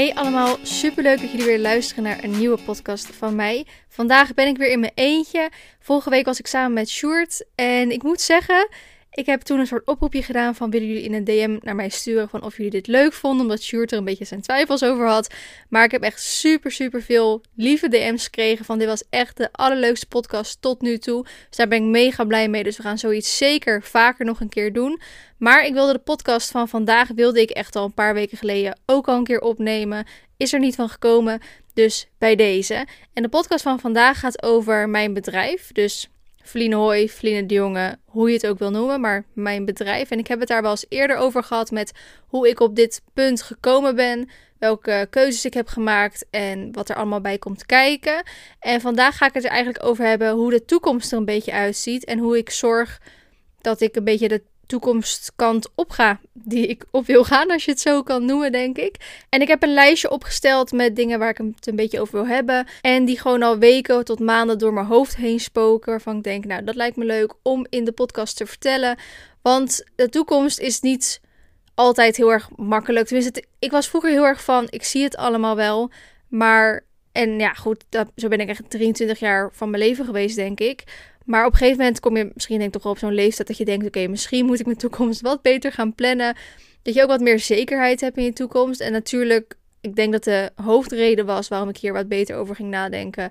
Hey allemaal, superleuk dat jullie weer luisteren naar een nieuwe podcast van mij. Vandaag ben ik weer in mijn eentje. Vorige week was ik samen met Sjoerd en ik moet zeggen, ik heb toen een soort oproepje gedaan van willen jullie in een DM naar mij sturen van of jullie dit leuk vonden, omdat Sjoerd er een beetje zijn twijfels over had. Maar ik heb echt super super veel lieve DM's gekregen van dit was echt de allerleukste podcast tot nu toe. Dus daar ben ik mega blij mee. Dus we gaan zoiets zeker vaker nog een keer doen. Maar ik wilde de podcast van vandaag wilde ik echt al een paar weken geleden ook al een keer opnemen. Is er niet van gekomen. Dus bij deze. En de podcast van vandaag gaat over mijn bedrijf. Dus Vline Hoi, Vline de Jonge, hoe je het ook wil noemen, maar mijn bedrijf. En ik heb het daar wel eens eerder over gehad met hoe ik op dit punt gekomen ben, welke keuzes ik heb gemaakt en wat er allemaal bij komt kijken. En vandaag ga ik het er eigenlijk over hebben hoe de toekomst er een beetje uitziet en hoe ik zorg dat ik een beetje de toekomstkant op ga die ik op wil gaan, als je het zo kan noemen, denk ik. En ik heb een lijstje opgesteld met dingen waar ik het een beetje over wil hebben. En die gewoon al weken tot maanden door mijn hoofd heen spoken. Waarvan ik denk, nou, dat lijkt me leuk om in de podcast te vertellen. Want de toekomst is niet altijd heel erg makkelijk. Tenminste, ik was vroeger heel erg van, ik zie het allemaal wel. Maar, en ja, goed, dat, zo ben ik echt 23 jaar van mijn leven geweest, denk ik. Maar op een gegeven moment kom je misschien denk ik toch wel op zo'n leeftijd dat je denkt: oké, misschien moet ik mijn toekomst wat beter gaan plannen. Dat je ook wat meer zekerheid hebt in je toekomst. En natuurlijk, ik denk dat de hoofdreden was waarom ik hier wat beter over ging nadenken.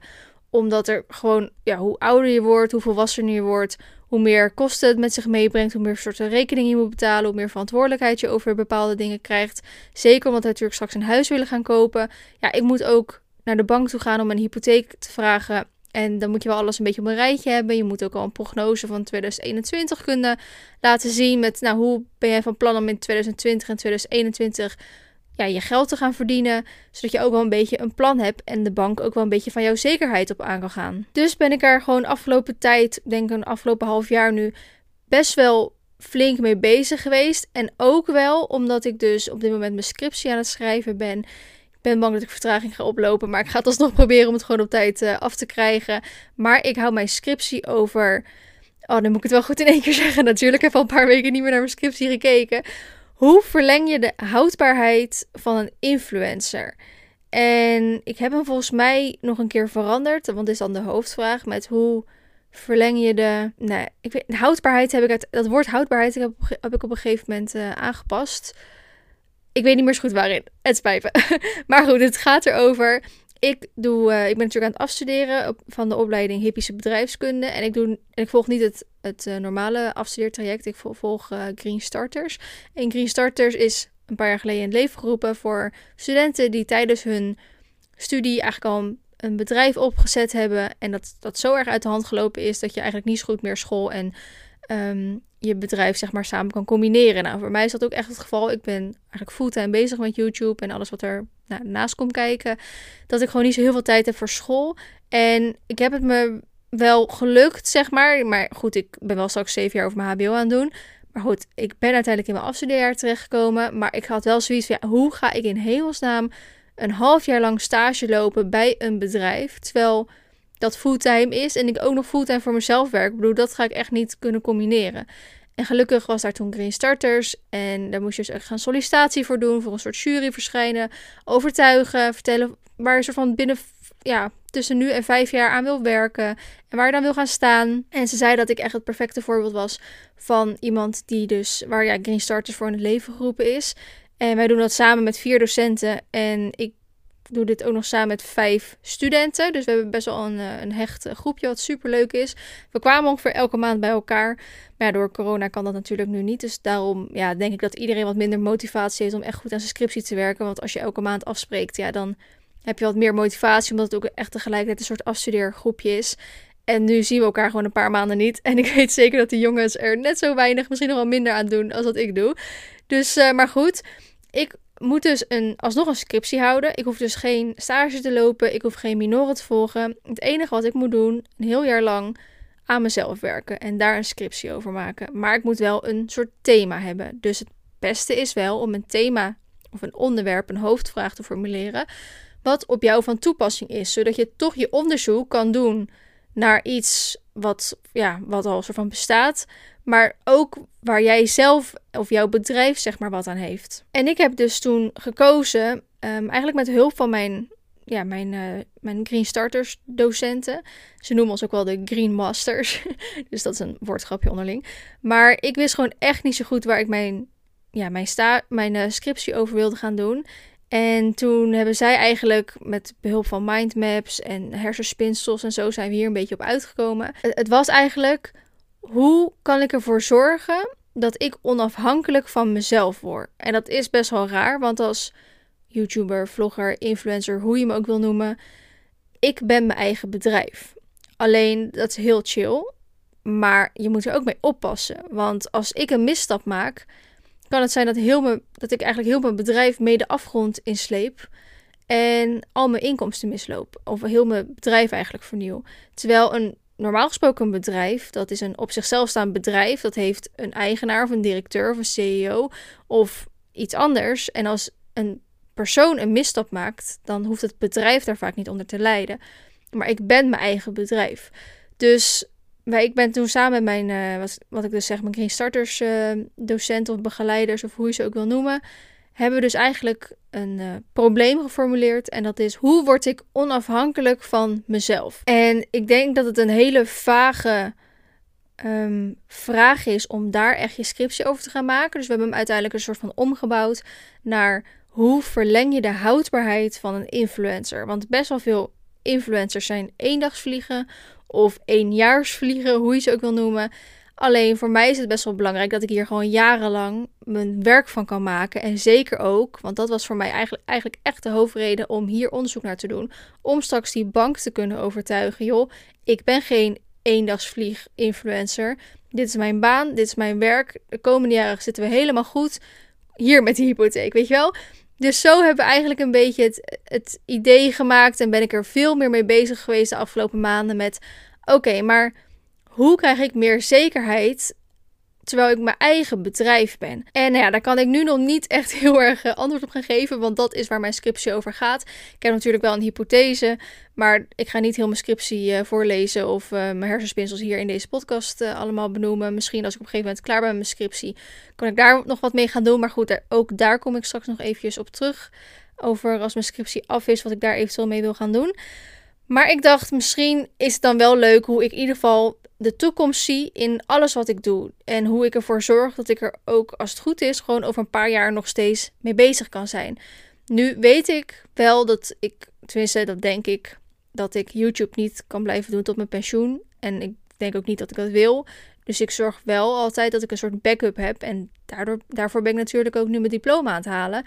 Omdat er gewoon, ja, hoe ouder je wordt, hoe volwassener je wordt, hoe meer kosten het met zich meebrengt, hoe meer soorten rekeningen je moet betalen, hoe meer verantwoordelijkheid je over bepaalde dingen krijgt. Zeker omdat we natuurlijk straks een huis willen gaan kopen. Ja, ik moet ook naar de bank toe gaan om een hypotheek te vragen. En dan moet je wel alles een beetje op een rijtje hebben. Je moet ook al een prognose van 2021 kunnen laten zien. Met nou, hoe ben jij van plan om in 2020 en 2021 ja, je geld te gaan verdienen. Zodat je ook wel een beetje een plan hebt. En de bank ook wel een beetje van jouw zekerheid op aan kan gaan. Dus ben ik er gewoon afgelopen tijd, denk ik een afgelopen half jaar nu, best wel flink mee bezig geweest. En ook wel omdat ik dus op dit moment mijn scriptie aan het schrijven ben ben bang dat ik vertraging ga oplopen. Maar ik ga het alsnog proberen om het gewoon op tijd uh, af te krijgen. Maar ik hou mijn scriptie over. Oh, dan moet ik het wel goed in één keer zeggen. Natuurlijk heb ik al een paar weken niet meer naar mijn scriptie gekeken. Hoe verleng je de houdbaarheid van een influencer? En ik heb hem volgens mij nog een keer veranderd. Want is dan de hoofdvraag. Met hoe verleng je de. Nee, ik weet, houdbaarheid heb ik uit. Dat woord houdbaarheid heb, heb ik op een gegeven moment uh, aangepast. Ik weet niet meer zo goed waarin. Het spijt me. maar goed, het gaat erover. Ik, doe, uh, ik ben natuurlijk aan het afstuderen op, van de opleiding Hippische Bedrijfskunde. En ik, doe, ik volg niet het, het uh, normale afstudeertraject. Ik volg uh, Green Starters. En Green Starters is een paar jaar geleden in het leven geroepen voor studenten die tijdens hun studie eigenlijk al een, een bedrijf opgezet hebben. En dat dat zo erg uit de hand gelopen is dat je eigenlijk niet zo goed meer school en um, je bedrijf zeg maar samen kan combineren. Nou, voor mij is dat ook echt het geval. Ik ben eigenlijk fulltime bezig met YouTube en alles wat er nou, naast komt kijken. Dat ik gewoon niet zo heel veel tijd heb voor school. En ik heb het me wel gelukt, zeg maar. Maar goed, ik ben wel straks zeven jaar over mijn HBO aan het doen. Maar goed, ik ben uiteindelijk in mijn afstudeerjaar terechtgekomen. Maar ik had wel zoiets van, hoe ga ik in hemelsnaam een half jaar lang stage lopen bij een bedrijf? Terwijl dat fulltime is en ik ook nog fulltime voor mezelf werk. Ik bedoel, dat ga ik echt niet kunnen combineren. En gelukkig was daar toen Green Starters. En daar moest je dus echt gaan sollicitatie voor doen. Voor een soort jury verschijnen. Overtuigen. Vertellen waar je soort van binnen ja, tussen nu en vijf jaar aan wil werken. En waar je dan wil gaan staan. En ze zei dat ik echt het perfecte voorbeeld was van iemand die dus, waar ja, Green Starters voor in het leven geroepen is. En wij doen dat samen met vier docenten. En ik doe dit ook nog samen met vijf studenten. Dus we hebben best wel een, eh, een hecht groepje wat super leuk is. We kwamen ongeveer elke maand bij elkaar. Maar ja, door corona kan dat natuurlijk nu niet. Dus daarom ja, denk ik dat iedereen wat minder motivatie heeft om echt goed aan zijn scriptie te werken. Want als je elke maand afspreekt, ja, dan heb je wat meer motivatie. Omdat het ook echt tegelijkertijd een soort afstudeergroepje is. En nu zien we elkaar gewoon een paar maanden niet. En ik weet zeker dat de jongens er net zo weinig, misschien nog wel minder aan doen als wat ik doe. Dus, uh, maar goed. Ik moet dus een, alsnog een scriptie houden. Ik hoef dus geen stage te lopen. Ik hoef geen minoren te volgen. Het enige wat ik moet doen, een heel jaar lang aan mezelf werken en daar een scriptie over maken. Maar ik moet wel een soort thema hebben. Dus het beste is wel om een thema of een onderwerp, een hoofdvraag te formuleren. Wat op jou van toepassing is. Zodat je toch je onderzoek kan doen naar iets wat, ja, wat al soort van bestaat. Maar ook waar jij zelf of jouw bedrijf zeg maar wat aan heeft. En ik heb dus toen gekozen, ehm, eigenlijk met hulp van mijn, ja, mijn, uh, mijn Green Starters docenten. Ze noemen ons ook wel de Green Masters, dus dat is een woordgrapje onderling. Maar ik wist gewoon echt niet zo goed waar ik mijn, ja, mijn, sta mijn uh, scriptie over wilde gaan doen. En toen hebben zij eigenlijk met behulp van mindmaps en hersenspinsels en zo zijn we hier een beetje op uitgekomen. Het was eigenlijk hoe kan ik ervoor zorgen dat ik onafhankelijk van mezelf word? En dat is best wel raar, want als YouTuber, vlogger, influencer, hoe je me ook wil noemen, ik ben mijn eigen bedrijf. Alleen dat is heel chill, maar je moet er ook mee oppassen. Want als ik een misstap maak, kan het zijn dat, heel mijn, dat ik eigenlijk heel mijn bedrijf mee de afgrond insleep. En al mijn inkomsten misloop. Of heel mijn bedrijf eigenlijk vernieuw. Terwijl een normaal gesproken een bedrijf, dat is een op zichzelf staand bedrijf. Dat heeft een eigenaar of een directeur of een CEO of iets anders. En als een persoon een misstap maakt, dan hoeft het bedrijf daar vaak niet onder te lijden. Maar ik ben mijn eigen bedrijf. Dus ik ben toen samen met mijn, uh, wat, wat, ik dus zeg, mijn Green Starters uh, docent of begeleiders, of hoe je ze ook wil noemen, hebben we dus eigenlijk een uh, probleem geformuleerd. En dat is: hoe word ik onafhankelijk van mezelf? En ik denk dat het een hele vage um, vraag is om daar echt je scriptie over te gaan maken. Dus we hebben hem uiteindelijk een soort van omgebouwd naar hoe verleng je de houdbaarheid van een influencer? Want best wel veel influencers zijn eendagsvliegen of eenjaarsvliegen, hoe je ze ook wil noemen. Alleen voor mij is het best wel belangrijk dat ik hier gewoon jarenlang mijn werk van kan maken. En zeker ook, want dat was voor mij eigenlijk, eigenlijk echt de hoofdreden om hier onderzoek naar te doen. Om straks die bank te kunnen overtuigen. Joh, ik ben geen eendagsvlieg-influencer. Dit is mijn baan, dit is mijn werk. De komende jaren zitten we helemaal goed. Hier met die hypotheek, weet je wel? Dus zo hebben we eigenlijk een beetje het, het idee gemaakt. En ben ik er veel meer mee bezig geweest de afgelopen maanden met... Oké, maar hoe krijg ik meer zekerheid terwijl ik mijn eigen bedrijf ben? En nou ja, daar kan ik nu nog niet echt heel erg eh, antwoord op gaan geven, want dat is waar mijn scriptie over gaat. Ik heb natuurlijk wel een hypothese, maar ik ga niet heel mijn scriptie uh, voorlezen of uh, mijn hersenspinsels hier in deze podcast allemaal benoemen. Misschien als ik op een gegeven moment klaar ben met mijn scriptie, kan ik daar nog wat mee gaan doen. Maar goed, ook daar kom ik straks nog eventjes op terug. Over als mijn scriptie af is, wat ik daar eventueel mee wil gaan doen. Maar ik dacht, misschien is het dan wel leuk hoe ik in ieder geval de toekomst zie in alles wat ik doe. En hoe ik ervoor zorg dat ik er ook, als het goed is, gewoon over een paar jaar nog steeds mee bezig kan zijn. Nu weet ik wel dat ik, tenminste dat denk ik, dat ik YouTube niet kan blijven doen tot mijn pensioen. En ik denk ook niet dat ik dat wil. Dus ik zorg wel altijd dat ik een soort backup heb. En daardoor, daarvoor ben ik natuurlijk ook nu mijn diploma aan het halen.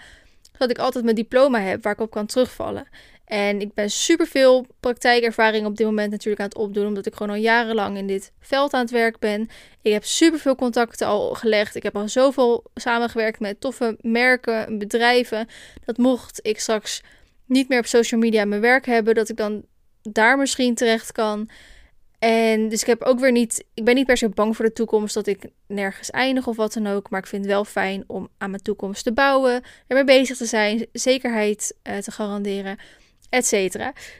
Zodat ik altijd mijn diploma heb waar ik op kan terugvallen. En ik ben super veel praktijkervaring op dit moment natuurlijk aan het opdoen, omdat ik gewoon al jarenlang in dit veld aan het werk ben. Ik heb super veel contacten al gelegd. Ik heb al zoveel samengewerkt met toffe merken, bedrijven. Dat mocht ik straks niet meer op social media mijn werk hebben, dat ik dan daar misschien terecht kan. En dus ik heb ook weer niet. Ik ben niet per se bang voor de toekomst dat ik nergens eindig of wat dan ook. Maar ik vind het wel fijn om aan mijn toekomst te bouwen. Ermee bezig te zijn. Zekerheid uh, te garanderen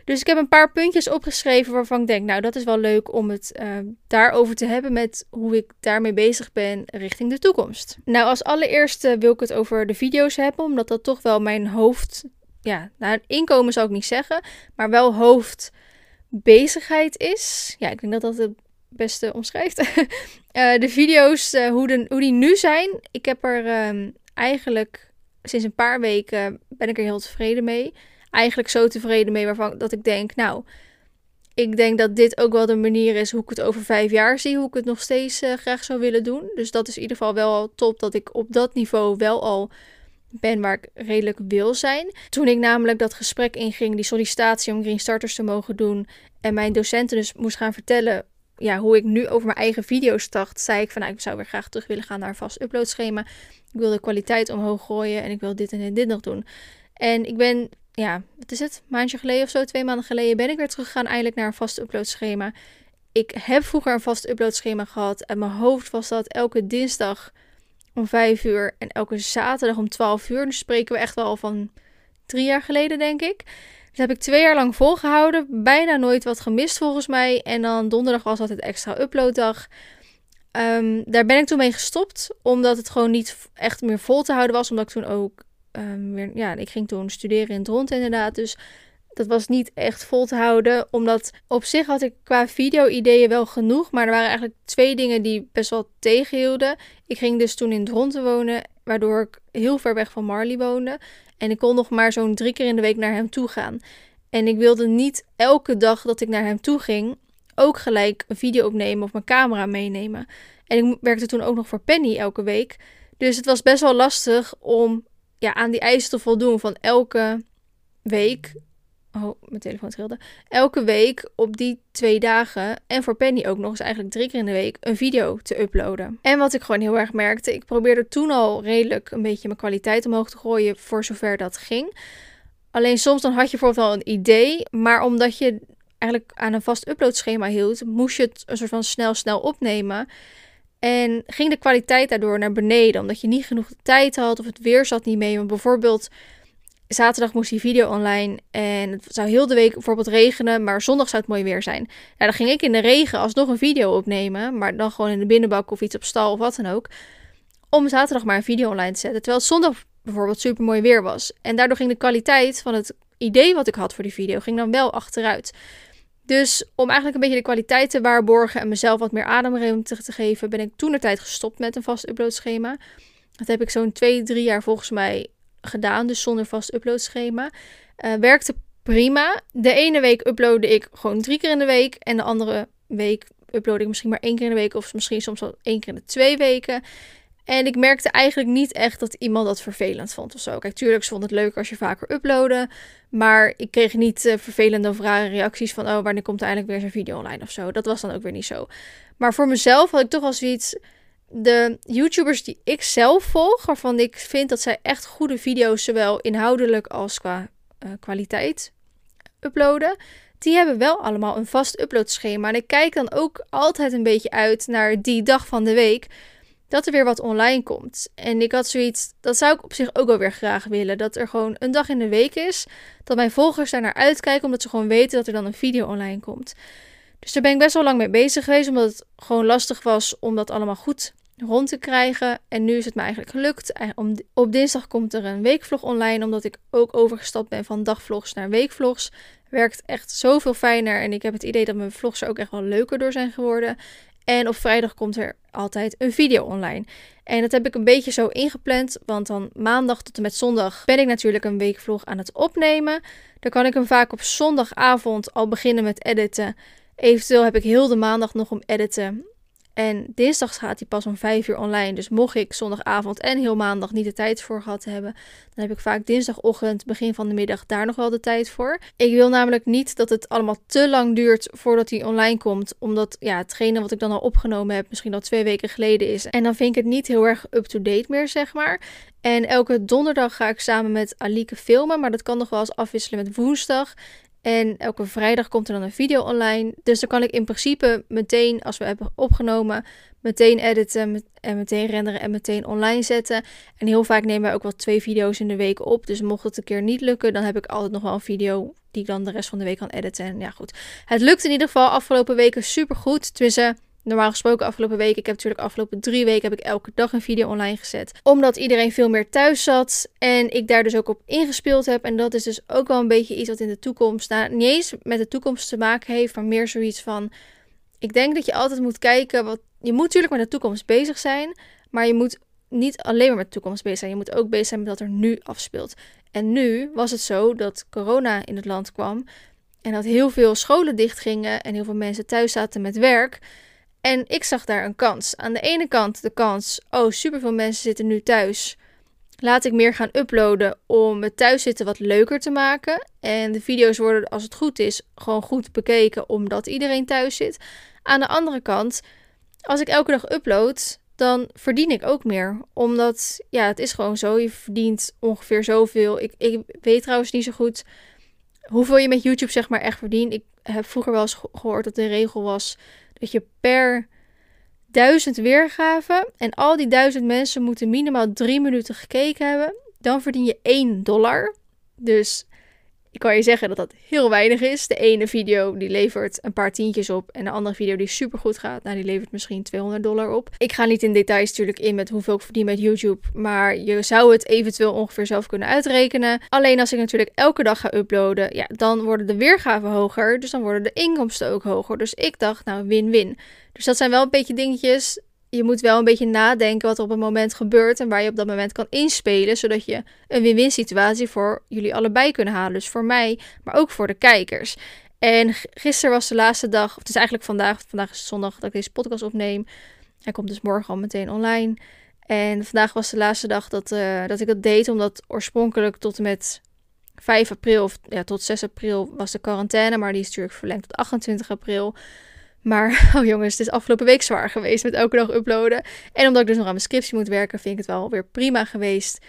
Dus ik heb een paar puntjes opgeschreven waarvan ik denk, nou, dat is wel leuk om het uh, daarover te hebben met hoe ik daarmee bezig ben richting de toekomst. Nou, als allereerste wil ik het over de video's hebben, omdat dat toch wel mijn hoofd, ja, nou, inkomen zou ik niet zeggen, maar wel hoofdbezigheid is. Ja, ik denk dat dat het beste omschrijft. uh, de video's, uh, hoe, de, hoe die nu zijn, ik heb er um, eigenlijk sinds een paar weken ben ik er heel tevreden mee eigenlijk zo tevreden mee waarvan dat ik denk, nou, ik denk dat dit ook wel de manier is hoe ik het over vijf jaar zie, hoe ik het nog steeds uh, graag zou willen doen. Dus dat is in ieder geval wel top dat ik op dat niveau wel al ben waar ik redelijk wil zijn. Toen ik namelijk dat gesprek inging, die sollicitatie om Green Starters te mogen doen en mijn docenten dus moest gaan vertellen ja, hoe ik nu over mijn eigen video's dacht, zei ik van nou, ik zou weer graag terug willen gaan naar een vast uploadschema. Ik wil de kwaliteit omhoog gooien en ik wil dit en dit nog doen. En ik ben ja, wat is het? Maandje geleden of zo, twee maanden geleden, ben ik weer teruggegaan eindelijk naar een vast uploadschema. Ik heb vroeger een vast uploadschema gehad. En mijn hoofd was dat elke dinsdag om 5 uur en elke zaterdag om 12 uur. Dus spreken we echt wel van drie jaar geleden, denk ik. Dus heb ik twee jaar lang volgehouden. Bijna nooit wat gemist volgens mij. En dan donderdag was altijd extra uploaddag. Ehm, daar ben ik toen mee gestopt, omdat het gewoon niet echt meer vol te houden was. Omdat ik toen ook weer, ja, ik ging toen studeren in rond inderdaad. Dus dat was niet echt vol te houden. Omdat op zich had ik qua video-ideeën wel genoeg. Maar er waren eigenlijk twee dingen die best wel tegenhielden. Ik ging dus toen in Dronten wonen. Waardoor ik heel ver weg van Marley woonde. En ik kon nog maar zo'n drie keer in de week naar hem toe gaan. En ik wilde niet elke dag dat ik naar hem toe ging. Ook gelijk een video opnemen of mijn camera meenemen. En ik werkte toen ook nog voor Penny elke week. Dus het was best wel lastig om ja, aan die eisen te voldoen van elke week Oh, mijn telefoon trilde. Elke week op die twee dagen. En voor Penny ook nog eens eigenlijk drie keer in de week een video te uploaden. En wat ik gewoon heel erg merkte. Ik probeerde toen al redelijk een beetje mijn kwaliteit omhoog te gooien. Voor zover dat ging. Alleen soms dan had je bijvoorbeeld wel een idee. Maar omdat je eigenlijk aan een vast uploadschema hield. Moest je het een soort van snel snel opnemen. En ging de kwaliteit daardoor naar beneden. Omdat je niet genoeg tijd had. Of het weer zat niet mee. Want bijvoorbeeld zaterdag moest die video online en het zou heel de week bijvoorbeeld regenen, maar zondag zou het mooi weer zijn. Nou, dan ging ik in de regen alsnog een video opnemen, maar dan gewoon in de binnenbak of iets op stal of wat dan ook, om zaterdag maar een video online te zetten. Terwijl zondag bijvoorbeeld super mooi weer was. En daardoor ging de kwaliteit van het idee wat ik had voor die video, ging dan wel achteruit. Dus om eigenlijk een beetje de kwaliteit te waarborgen en mezelf wat meer ademruimte te geven, ben ik toen de tijd gestopt met een vast uploadschema. Dat heb ik zo'n twee, drie jaar volgens mij gedaan, dus zonder vast uploadschema. Uh, werkte prima. De ene week uploadde ik gewoon drie keer in de week. En de andere week upload ik misschien maar één keer in de week. Of misschien soms wel één keer in de twee weken. En ik merkte eigenlijk niet echt dat iemand dat vervelend vond of zo. Kijk, tuurlijk, ze vond het leuk als je vaker uploadde. Maar ik kreeg niet uh, vervelende of rare reacties van... oh, wanneer komt er eindelijk weer zo'n video online of zo. Dat was dan ook weer niet zo. Maar voor mezelf had ik toch wel zoiets de YouTubers die ik zelf volg, waarvan ik vind dat zij echt goede video's, zowel inhoudelijk als qua uh, kwaliteit, uploaden, die hebben wel allemaal een vast uploadschema. En ik kijk dan ook altijd een beetje uit naar die dag van de week dat er weer wat online komt. En ik had zoiets, dat zou ik op zich ook wel weer graag willen. Dat er gewoon een dag in de week is. Dat mijn volgers daar naar uitkijken, omdat ze gewoon weten dat er dan een video online komt. Dus daar ben ik best wel lang mee bezig geweest, omdat het gewoon lastig was om dat allemaal goed rond te krijgen. En nu is het me eigenlijk gelukt. Op dinsdag komt er een weekvlog online, omdat ik ook overgestapt ben van dagvlogs naar weekvlogs. Werkt echt zoveel fijner en ik heb het idee dat mijn vlogs er ook echt wel leuker door zijn geworden. En op vrijdag komt er altijd een video online. En dat heb ik een beetje zo ingepland, want dan maandag tot en met zondag ben ik natuurlijk een weekvlog aan het opnemen. Dan kan ik hem vaak op zondagavond al beginnen met editen. Eventueel heb ik heel de maandag nog om editen. En dinsdag gaat hij pas om 5 uur online. Dus mocht ik zondagavond en heel maandag niet de tijd voor gehad hebben, dan heb ik vaak dinsdagochtend, begin van de middag, daar nog wel de tijd voor. Ik wil namelijk niet dat het allemaal te lang duurt voordat hij online komt. Omdat ja, hetgene wat ik dan al opgenomen heb, misschien al twee weken geleden is. En dan vind ik het niet heel erg up-to-date meer, zeg maar. En elke donderdag ga ik samen met Alike filmen. Maar dat kan nog wel eens afwisselen met woensdag. En elke vrijdag komt er dan een video online. Dus dan kan ik in principe meteen, als we hebben opgenomen, meteen editen en meteen renderen en meteen online zetten. En heel vaak nemen wij ook wel twee video's in de week op. Dus mocht het een keer niet lukken, dan heb ik altijd nog wel een video die ik dan de rest van de week kan editen. En ja, goed. Het lukt in ieder geval afgelopen weken super goed. Tenminste, Normaal gesproken afgelopen week, ik heb natuurlijk afgelopen drie weken heb ik elke dag een video online gezet. Omdat iedereen veel meer thuis zat en ik daar dus ook op ingespeeld heb. En dat is dus ook wel een beetje iets wat in de toekomst, nou, niet eens met de toekomst te maken heeft, maar meer zoiets van, ik denk dat je altijd moet kijken, wat, je moet natuurlijk met de toekomst bezig zijn, maar je moet niet alleen maar met de toekomst bezig zijn. Je moet ook bezig zijn met wat er nu afspeelt. En nu was het zo dat corona in het land kwam en dat heel veel scholen dichtgingen en heel veel mensen thuis zaten met werk. En ik zag daar een kans. Aan de ene kant de kans, oh, superveel mensen zitten nu thuis. Laat ik meer gaan uploaden om het thuiszitten wat leuker te maken. En de video's worden, als het goed is, gewoon goed bekeken omdat iedereen thuis zit. Aan de andere kant, als ik elke dag upload, dan verdien ik ook meer. Omdat, ja, het is gewoon zo. Je verdient ongeveer zoveel. Ik, ik weet trouwens niet zo goed hoeveel je met YouTube zeg maar echt verdient. Ik heb vroeger wel eens gehoord dat de regel was dat je per duizend weergaven en al die duizend mensen moeten minimaal drie minuten gekeken hebben, dan verdien je 1 dollar. Dus ik kan je zeggen dat dat heel weinig is. De ene video die levert een paar tientjes op. En de andere video die super goed gaat, nou die levert misschien 200 dollar op. Ik ga niet in details natuurlijk in met hoeveel ik verdien met YouTube. Maar je zou het eventueel ongeveer zelf kunnen uitrekenen. Alleen als ik natuurlijk elke dag ga uploaden, ja, dan worden de weergaven hoger. Dus dan worden de inkomsten ook hoger. Dus ik dacht, nou, win-win. Dus dat zijn wel een beetje dingetjes je moet wel een beetje nadenken wat er op het moment gebeurt en waar je op dat moment kan inspelen, zodat je een win-win situatie voor jullie allebei kunnen halen. Dus voor mij, maar ook voor de kijkers. En gisteren was de laatste dag, of het is eigenlijk vandaag, vandaag is zondag dat ik deze podcast opneem. Hij komt dus morgen al meteen online. En vandaag was de laatste dag dat, uh, dat ik dat deed, omdat oorspronkelijk tot en met 5 april, of ja, tot 6 april was de quarantaine, maar die is natuurlijk verlengd tot 28 april. Maar, oh jongens, het is afgelopen week zwaar geweest met elke dag uploaden. En omdat ik dus nog aan mijn scriptie moet werken, vind ik het wel weer prima geweest.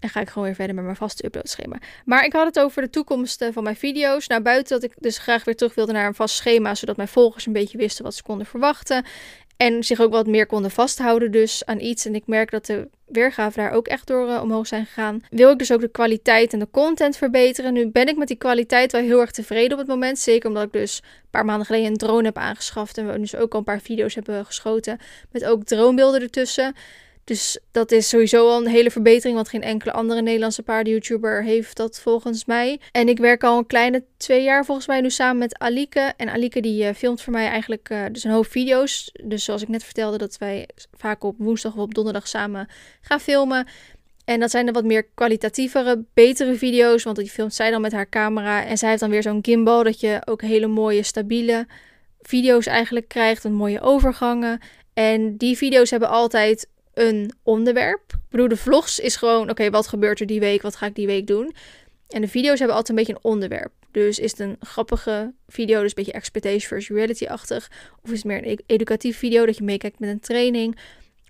En ga ik gewoon weer verder met mijn vaste uploadschema. Maar ik had het over de toekomst van mijn video's. Naar buiten dat ik dus graag weer terug wilde naar een vast schema. Zodat mijn volgers een beetje wisten wat ze konden verwachten. En zich ook wat meer konden vasthouden dus aan iets. En ik merk dat de weergaven daar ook echt door uh, omhoog zijn gegaan. Wil ik dus ook de kwaliteit en de content verbeteren. Nu ben ik met die kwaliteit wel heel erg tevreden op het moment. Zeker omdat ik dus een paar maanden geleden een drone heb aangeschaft. En we dus ook al een paar video's hebben geschoten. Met ook dronebeelden ertussen. Dus dat is sowieso al een hele verbetering, want geen enkele andere Nederlandse paarden-YouTuber heeft dat volgens mij. En ik werk al een kleine twee jaar volgens mij nu samen met Alike. En Alike die uh, filmt voor mij eigenlijk uh, dus een hoop video's. Dus zoals ik net vertelde, dat wij vaak op woensdag of op donderdag samen gaan filmen. En dat zijn de wat meer kwalitatievere, betere video's, want die filmt zij dan met haar camera. En zij heeft dan weer zo'n gimbal, dat je ook hele mooie, stabiele video's eigenlijk krijgt. Een mooie overgangen. En die video's hebben altijd een onderwerp. Ik bedoel, de vlogs is gewoon, oké, wat gebeurt er die week? Wat ga ik die week doen? En de video's hebben altijd een beetje een onderwerp. Dus is het een grappige video, dus een beetje expectation versus reality-achtig? Of is het meer een e- educatief video dat je meekijkt met een training?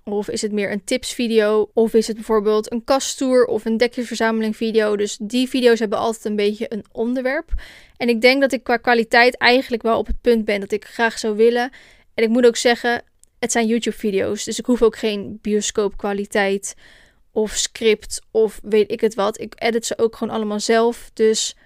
Of is het meer een tipsvideo? Of is het bijvoorbeeld een kasttour of een dekjesverzameling video? Dus die video's hebben altijd een beetje een onderwerp. En ik denk dat ik qua kwaliteit eigenlijk wel op het punt ben dat ik graag zou willen. En ik moet ook zeggen, het zijn YouTube-video's, dus ik hoef ook geen bioscoopkwaliteit of script of weet ik het wat. Ik edit ze ook gewoon allemaal zelf. Dus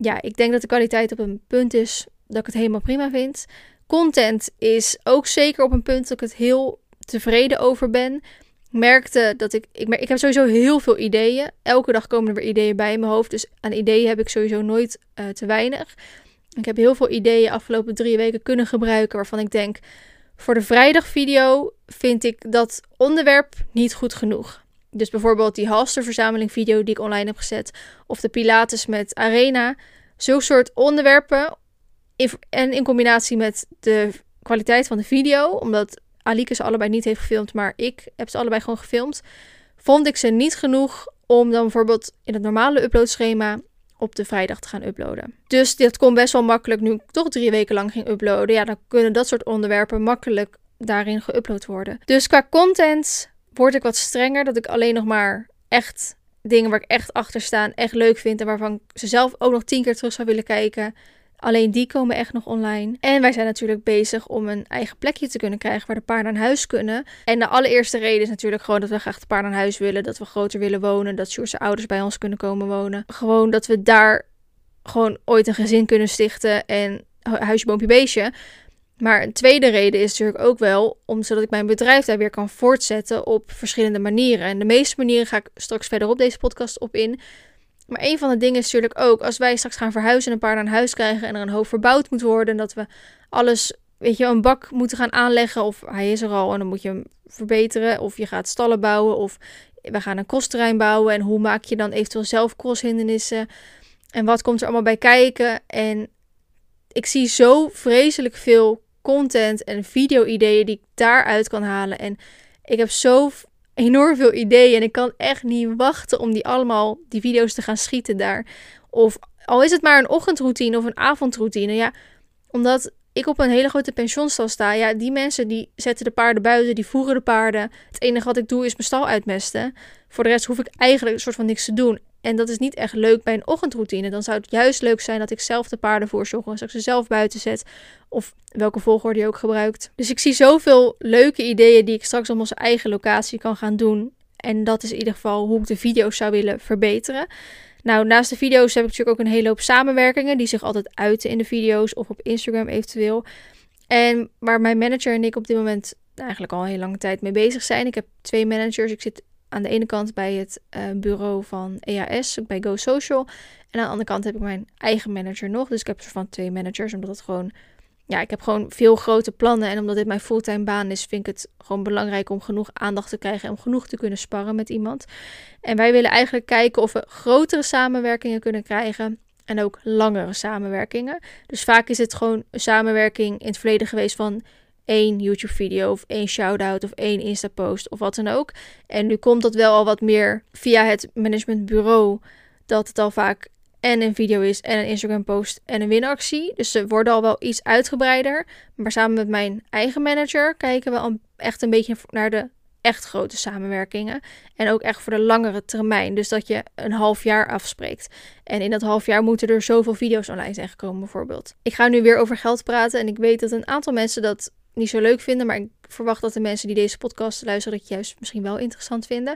ja, ik denk dat de kwaliteit op een punt is dat ik het helemaal prima vind. Content is ook zeker op een punt dat ik het heel tevreden over ben. Ik merkte dat ik, ik, ik heb sowieso heel veel ideeën. Elke dag komen er weer ideeën bij in mijn hoofd. Dus aan ideeën heb ik sowieso nooit uh, te weinig. Ik heb heel veel ideeën afgelopen drie weken kunnen gebruiken waarvan ik denk, voor de vrijdagvideo vind ik dat onderwerp niet goed genoeg. Dus bijvoorbeeld die halsterverzameling video die ik online heb gezet. Of de Pilates met Arena. Zulke soort onderwerpen. en in combinatie met de kwaliteit van de video. Omdat Alike ze allebei niet heeft gefilmd. Maar ik heb ze allebei gewoon gefilmd. Vond ik ze niet genoeg om dan bijvoorbeeld in het normale uploadschema op de vrijdag te gaan uploaden. Dus dit kon best wel makkelijk, nu ik toch drie weken lang ging uploaden. Ja, dan kunnen dat soort onderwerpen makkelijk daarin geüpload worden. Dus qua content word ik wat strenger. Dat ik alleen nog maar echt dingen waar ik echt achter sta, echt leuk vind. En waarvan ze zelf ook nog tien keer terug zou willen kijken. Alleen die komen echt nog online. En wij zijn natuurlijk bezig om een eigen plekje te kunnen krijgen waar de paarden aan huis kunnen. En de allereerste reden is natuurlijk gewoon dat we graag de paarden aan huis willen. Dat we groter willen wonen. Dat Sjoerdse ouders bij ons kunnen komen wonen. Gewoon dat we daar gewoon ooit een gezin kunnen stichten. En huisje, boompje, beestje. Maar een tweede reden is natuurlijk ook wel om zodat ik mijn bedrijf daar weer kan voortzetten op verschillende manieren. En de meeste manieren ga ik straks verder op deze podcast op in. Maar een van de dingen is natuurlijk ook, als wij straks gaan verhuizen en een paar naar huis krijgen en er een hoofd verbouwd moet worden, dat we alles, weet je, een bak moeten gaan aanleggen of hij is er al en dan moet je hem verbeteren of je gaat stallen bouwen of we gaan een crossterrein bouwen en hoe maak je dan eventueel zelf crosshindernissen en wat komt er allemaal bij kijken? En ik zie zo vreselijk veel content en video-ideeën die ik daaruit kan halen en ik heb zo enorm veel ideeën. En ik kan echt niet wachten om die allemaal, die video's te gaan schieten daar. Of al is het maar een ochtendroutine of een avondroutine. Ja, omdat ik op een hele grote pensionstal sta. Ja, die mensen die zetten de paarden buiten, die voeren de paarden. Het enige wat ik doe is mijn stal uitmesten. Voor de rest hoef ik eigenlijk een soort van niks te doen. En dat is niet echt leuk bij een ochtendroutine. Dan zou het juist leuk zijn dat ik zelf de paarden voorzorg. Als ik ze zelf buiten zet. Of welke volgorde je ook gebruikt. Dus ik zie zoveel leuke ideeën die ik straks op onze eigen locatie kan gaan doen. En dat is in ieder geval hoe ik de video's zou willen verbeteren. Nou, naast de video's heb ik natuurlijk ook een hele hoop samenwerkingen die zich altijd uiten in de video's of op Instagram eventueel. En waar mijn manager en ik op dit moment eigenlijk al een hele lange tijd mee bezig zijn. Ik heb twee managers. Ik zit aan de ene kant bij het uh, bureau van EAS, bij Go Social. En aan de andere kant heb ik mijn eigen manager nog. Dus ik heb er van twee managers, omdat het gewoon... Ja, ik heb gewoon veel grote plannen. En omdat dit mijn fulltime baan is, vind ik het gewoon belangrijk om genoeg aandacht te krijgen en om genoeg te kunnen sparren met iemand. En wij willen eigenlijk kijken of we grotere samenwerkingen kunnen krijgen en ook langere samenwerkingen. Dus vaak is het gewoon een samenwerking in het verleden geweest van één YouTube-video of één shout-out of één Insta-post of wat dan ook. En nu komt dat wel al wat meer via het managementbureau, dat het al vaak en een video is en een Instagram-post en een winactie. Dus ze worden al wel iets uitgebreider. Maar samen met mijn eigen manager kijken we al echt een beetje naar de echt grote samenwerkingen. En ook echt voor de langere termijn. Dus dat je een half jaar afspreekt. En in dat half jaar moeten er zoveel video's online zijn gekomen, bijvoorbeeld. Ik ga nu weer over geld praten. En ik weet dat een aantal mensen dat niet zo leuk vinden. Maar ik verwacht dat de mensen die deze podcast luisteren, dat juist misschien wel interessant vinden.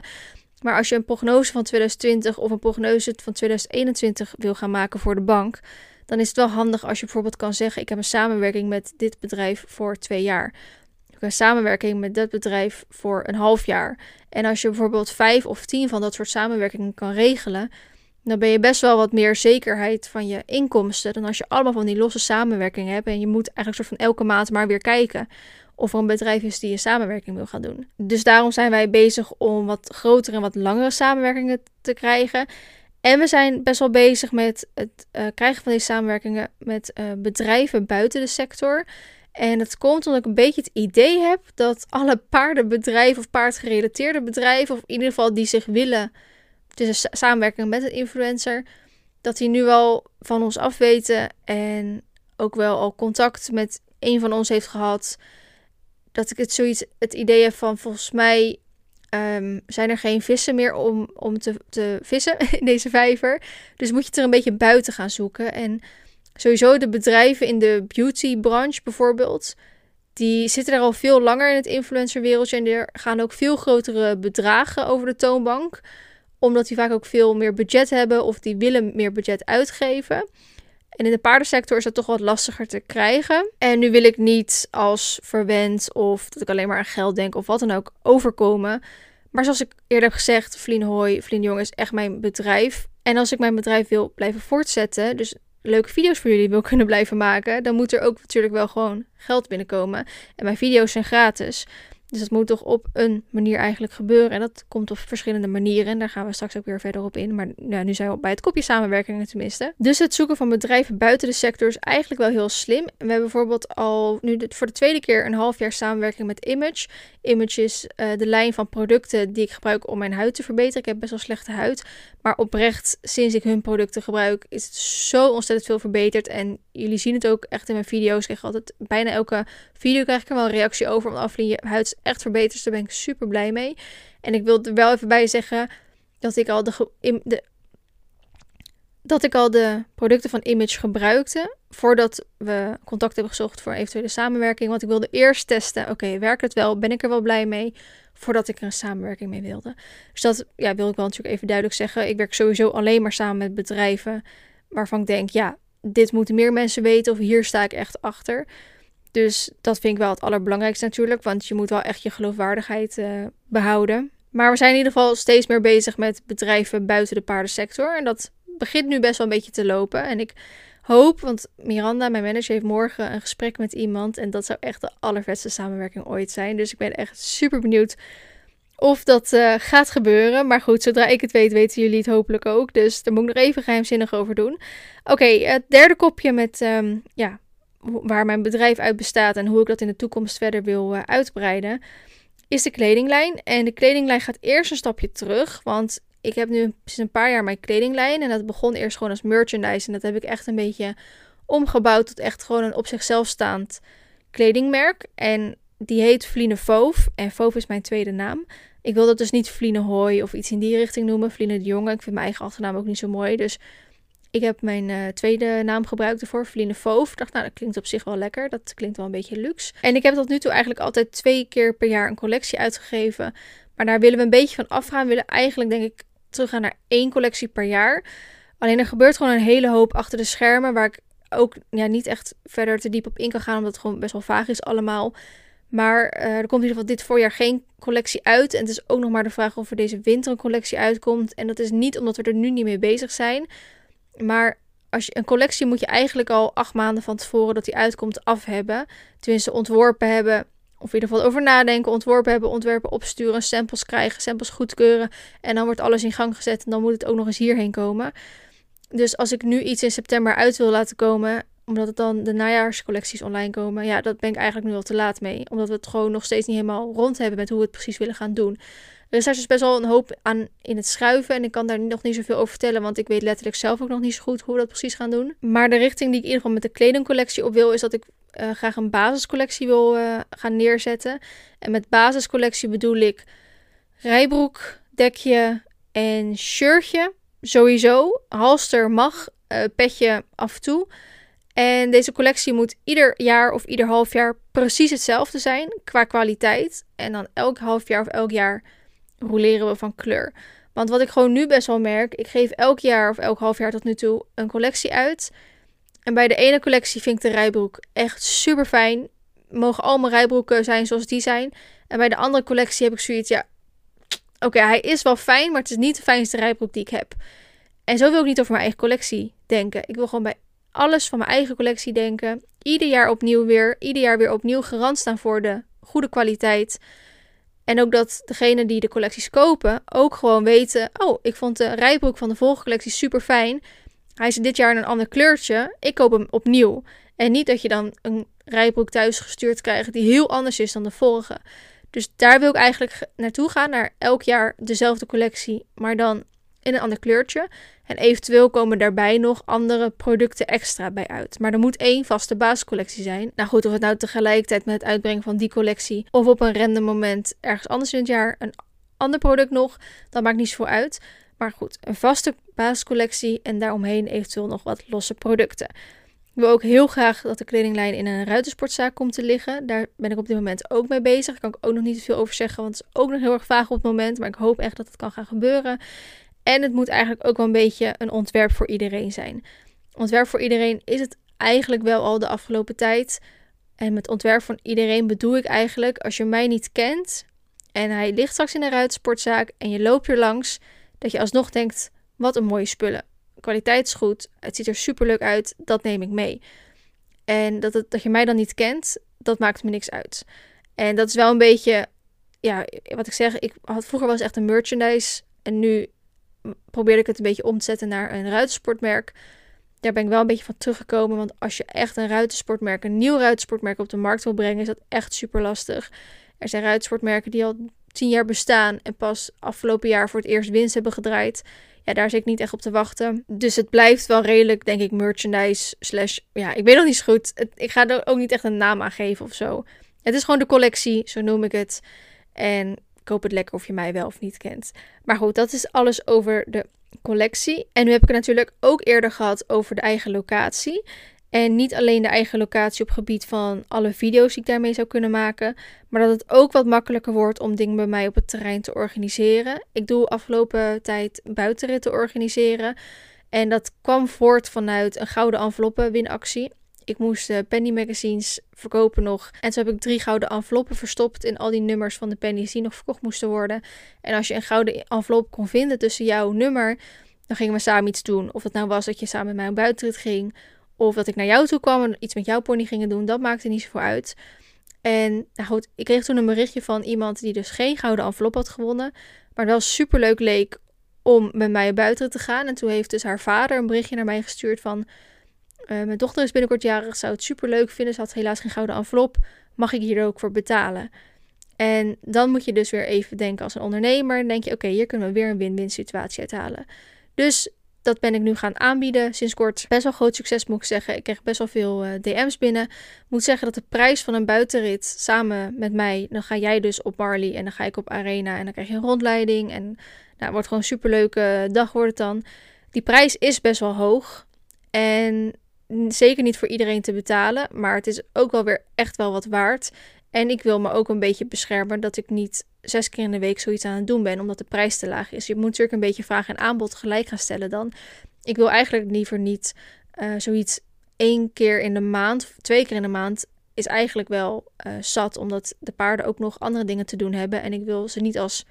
Maar als je een prognose van 2020 of een prognose van 2021 wil gaan maken voor de bank, dan is het wel handig als je bijvoorbeeld kan zeggen: Ik heb een samenwerking met dit bedrijf voor twee jaar. Ik heb een samenwerking met dat bedrijf voor een half jaar. En als je bijvoorbeeld vijf of tien van dat soort samenwerkingen kan regelen, dan ben je best wel wat meer zekerheid van je inkomsten dan als je allemaal van die losse samenwerkingen hebt en je moet eigenlijk soort van elke maand maar weer kijken of er een bedrijf is die een samenwerking wil gaan doen. Dus daarom zijn wij bezig om wat grotere en wat langere samenwerkingen te krijgen. En we zijn best wel bezig met het uh, krijgen van deze samenwerkingen met uh, bedrijven buiten de sector. En dat komt omdat ik een beetje het idee heb dat alle paardenbedrijven of paardgerelateerde bedrijven, of in ieder geval die zich willen het is een samenwerking met een influencer, dat hij nu wel van ons af weten en ook wel al contact met een van ons heeft gehad. Dat ik het zoiets, het idee heb van volgens mij um, zijn er geen vissen meer om, om te, te vissen in deze vijver. Dus moet je het er een beetje buiten gaan zoeken. En sowieso de bedrijven in de beautybranche bijvoorbeeld, die zitten er al veel langer in het influencerwereldje en er gaan ook veel grotere bedragen over de toonbank omdat die vaak ook veel meer budget hebben of die willen meer budget uitgeven. En in de paardensector is dat toch wat lastiger te krijgen. En nu wil ik niet als verwend of dat ik alleen maar aan geld denk of wat dan ook overkomen. Maar zoals ik eerder heb gezegd, Vlien Hoi, Vlien Jong is echt mijn bedrijf. En als ik mijn bedrijf wil blijven voortzetten, dus leuke video's voor jullie wil kunnen blijven maken, dan moet er ook natuurlijk wel gewoon geld binnenkomen. En mijn video's zijn gratis. Dus dat moet toch op een manier eigenlijk gebeuren. En dat komt op verschillende manieren. En daar gaan we straks ook weer verder op in. Maar nu zijn we bij het kopje samenwerkingen tenminste. Dus het zoeken van bedrijven buiten de sector is eigenlijk wel heel slim. We hebben bijvoorbeeld al nu voor de tweede keer een half jaar samenwerking met Image. Image is uh, de lijn van producten die ik gebruik om mijn huid te verbeteren. Ik heb best wel slechte huid. Maar oprecht, sinds ik hun producten gebruik, is het zo ontzettend veel verbeterd. En jullie zien het ook echt in mijn video's. Ik krijg altijd bijna elke video krijg ik er wel een reactie over. Afvliegen, je huid echt verbeterd. Dus daar ben ik super blij mee. En ik wil er wel even bij zeggen dat ik al de, de dat ik al de producten van Image gebruikte voordat we contact hebben gezocht voor eventuele samenwerking. Want ik wilde eerst testen, oké, werkt het wel? Ben ik er wel blij mee? Voordat ik er een samenwerking mee wilde. Dus dat ja, wil ik wel natuurlijk even duidelijk zeggen. Ik werk sowieso alleen maar samen met bedrijven waarvan ik denk, ja, dit moeten meer mensen weten of hier sta ik echt achter. Dus dat vind ik wel het allerbelangrijkste natuurlijk, want je moet wel echt je geloofwaardigheid uh, behouden. Maar we zijn in ieder geval steeds meer bezig met bedrijven buiten de paardensector. En dat begint nu best wel een beetje te lopen. En ik hoop, want Miranda, mijn manager, heeft morgen een gesprek met iemand. En dat zou echt de allervetste samenwerking ooit zijn. Dus ik ben echt super benieuwd of dat uh, gaat gebeuren. Maar goed, zodra ik het weet, weten jullie het hopelijk ook. Dus daar moet ik nog even geheimzinnig over doen. Oké, het derde kopje met um, ja, waar mijn bedrijf uit bestaat en hoe ik dat in de toekomst verder wil uh, uitbreiden, is de kledinglijn. En de kledinglijn gaat eerst een stapje terug, want ik heb nu sinds een paar jaar mijn kledinglijn. En dat begon eerst gewoon als merchandise. En dat heb ik echt een beetje omgebouwd tot echt gewoon een op zichzelf staand kledingmerk. En die heet Vline Foof. En Foof is mijn tweede naam. Ik wil dat dus niet Vline Hooi of iets in die richting noemen. Vline de Jonge. Ik vind mijn eigen achternaam ook niet zo mooi. Dus ik heb mijn uh, tweede naam gebruikt ervoor, Vline Foof. Ik dacht, nou, dat klinkt op zich wel lekker. Dat klinkt wel een beetje luxe. En ik heb tot nu toe eigenlijk altijd twee keer per jaar een collectie uitgegeven. Maar daar willen we een beetje van afgaan. We willen eigenlijk, denk ik, teruggaan naar één collectie per jaar. Alleen er gebeurt gewoon een hele hoop achter de schermen waar ik ook ja, niet echt verder te diep op in kan gaan, omdat het gewoon best wel vaag is allemaal. Maar uh, er komt in ieder geval dit voorjaar geen collectie uit. En het is ook nog maar de vraag of er deze winter een collectie uitkomt. En dat is niet omdat we er nu niet mee bezig zijn. Maar als je, een collectie moet je eigenlijk al acht maanden van tevoren dat die uitkomt af hebben. Tenminste ontworpen hebben. Of in ieder geval over nadenken, ontworpen hebben, ontwerpen opsturen, samples krijgen, samples goedkeuren. En dan wordt alles in gang gezet en dan moet het ook nog eens hierheen komen. Dus als ik nu iets in september uit wil laten komen, omdat het dan de najaarscollecties online komen, ja, dat ben ik eigenlijk nu al te laat mee. Omdat we het gewoon nog steeds niet helemaal rond hebben met hoe we het precies willen gaan doen. Er is dus best wel een hoop aan in het schuiven. En ik kan daar nog niet zoveel over vertellen. Want ik weet letterlijk zelf ook nog niet zo goed hoe we dat precies gaan doen. Maar de richting die ik in ieder geval met de kledingcollectie op wil, is dat ik uh, graag een basiscollectie wil uh, gaan neerzetten. En met basiscollectie bedoel ik rijbroek, dekje en shirtje. Sowieso. Halster mag, uh, petje af en toe. En deze collectie moet ieder jaar of ieder half jaar precies hetzelfde zijn qua kwaliteit. En dan elk half jaar of elk jaar roleren we van kleur. Want wat ik gewoon nu best wel merk, ik geef elk jaar of elk half jaar tot nu toe een collectie uit. En bij de ene collectie vind ik de rijbroek echt super fijn. Mogen al mijn rijbroeken zijn zoals die zijn. En bij de andere collectie heb ik zoiets, ja, oké, hij is wel fijn, maar het is niet de fijnste rijbroek die ik heb. En zo wil ik niet over mijn eigen collectie denken. Ik wil gewoon bij alles van mijn eigen collectie denken. Ieder jaar opnieuw weer, ieder jaar weer opnieuw garant staan voor de goede kwaliteit. En ook dat degene die de collecties kopen ook gewoon weten: oh, ik vond de rijbroek van de vorige collectie super fijn. Hij is dit jaar in een ander kleurtje. Ik koop hem opnieuw. En niet dat je dan een rijbroek thuis gestuurd krijgt die heel anders is dan de vorige. Dus daar wil ik eigenlijk naartoe gaan, naar elk jaar dezelfde collectie, maar dan in een ander kleurtje. En eventueel komen daarbij nog andere producten extra bij uit. Maar er moet één vaste basiscollectie zijn. Nou goed, of het nou tegelijkertijd met het uitbrengen van die collectie of op een random moment ergens anders in het jaar een ander product nog, dat maakt niet zoveel uit. Maar goed, een vaste basiscollectie en daaromheen eventueel nog wat losse producten. Ik wil ook heel graag dat de kledinglijn in een ruitensportzaak komt te liggen. Daar ben ik op dit moment ook mee bezig. Daar kan ik ook nog niet veel over zeggen, want het is ook nog heel erg vaag op het moment. Maar ik hoop echt dat het kan gaan gebeuren. En het moet eigenlijk ook wel een beetje een ontwerp voor iedereen zijn. Ontwerp voor iedereen is het eigenlijk wel al de afgelopen tijd. En met ontwerp van iedereen bedoel ik eigenlijk, als je mij niet kent en hij ligt straks in een ruitsportzaak en je loopt er langs, dat je alsnog denkt, wat een mooie spullen. Kwaliteit is goed, het ziet er super leuk uit, dat neem ik mee. En dat, het, dat je mij dan niet kent, dat maakt me niks uit. En dat is wel een beetje, ja, wat ik zeg, ik had vroeger was echt een merchandise en nu probeerde ik het een beetje om te zetten naar een ruitensportmerk. Daar ben ik wel een beetje van teruggekomen. Want als je echt een ruitensportmerk, een nieuw ruitensportmerk op de markt wil brengen, is dat echt super lastig. Er zijn ruitensportmerken die al tien jaar bestaan en pas afgelopen jaar voor het eerst winst hebben gedraaid. Ja, daar zit ik niet echt op te wachten. Dus het blijft wel redelijk, denk ik, merchandise slash... Ja, ik weet nog niet zo goed. ik ga er ook niet echt een naam aan geven of zo. Het is gewoon de collectie, zo noem ik het. En koop het lekker of je mij wel of niet kent. Maar goed, dat is alles over de collectie. En nu heb ik het natuurlijk ook eerder gehad over de eigen locatie. En niet alleen de eigen locatie op gebied van alle video's die ik daarmee zou kunnen maken, maar dat het ook wat makkelijker wordt om dingen bij mij op het terrein te organiseren. Ik doe afgelopen tijd buitenritten organiseren. En dat kwam voort vanuit een gouden enveloppen winactie. Ik moest uh, penny magazines verkopen nog. En toen heb ik drie gouden enveloppen verstopt in al die nummers van de pennies die nog verkocht moesten worden. En als je een gouden envelop kon vinden tussen jouw nummer, dan gingen we samen iets doen. Of het nou was dat je samen met mij een buitenrit ging. Of dat ik naar jou toe kwam en iets met jouw pony gingen doen. Dat maakte niet zoveel uit. En nou goed, ik kreeg toen een berichtje van iemand die dus geen gouden envelop had gewonnen. Maar wel super leuk leek om met mij een buitenrit te gaan. En toen heeft dus haar vader een berichtje naar mij gestuurd van... Uh, mijn dochter is binnenkort jarig, zou het super leuk vinden. Ze had helaas geen gouden envelop. Mag ik hier ook voor betalen? En dan moet je dus weer even denken als een ondernemer. Dan denk je, oké, hier kunnen we weer een win-win situatie uithalen. Dus dat ben ik nu gaan aanbieden sinds kort. Best wel groot succes moet ik zeggen. Ik kreeg best wel veel uh, DM's binnen. Moet zeggen dat de prijs van een buitenrit samen met mij, dan ga jij dus op Marley en dan ga ik op Arena en dan krijg je een rondleiding en nou, het wordt gewoon een superleuke dag wordt het dan. Die prijs is best wel hoog. En zeker niet voor iedereen te betalen, maar het is ook wel weer echt wel wat waard. En ik wil me ook een beetje beschermen dat ik niet zes keer in de week zoiets aan het doen ben, omdat de prijs te laag is. Je moet natuurlijk een beetje vraag en aanbod gelijk gaan stellen dan. Ik wil eigenlijk liever niet uh, zoiets één keer in de maand, twee keer in de maand, is eigenlijk wel uh, zat, omdat de paarden ook nog andere dingen te doen hebben. En ik wil ze niet als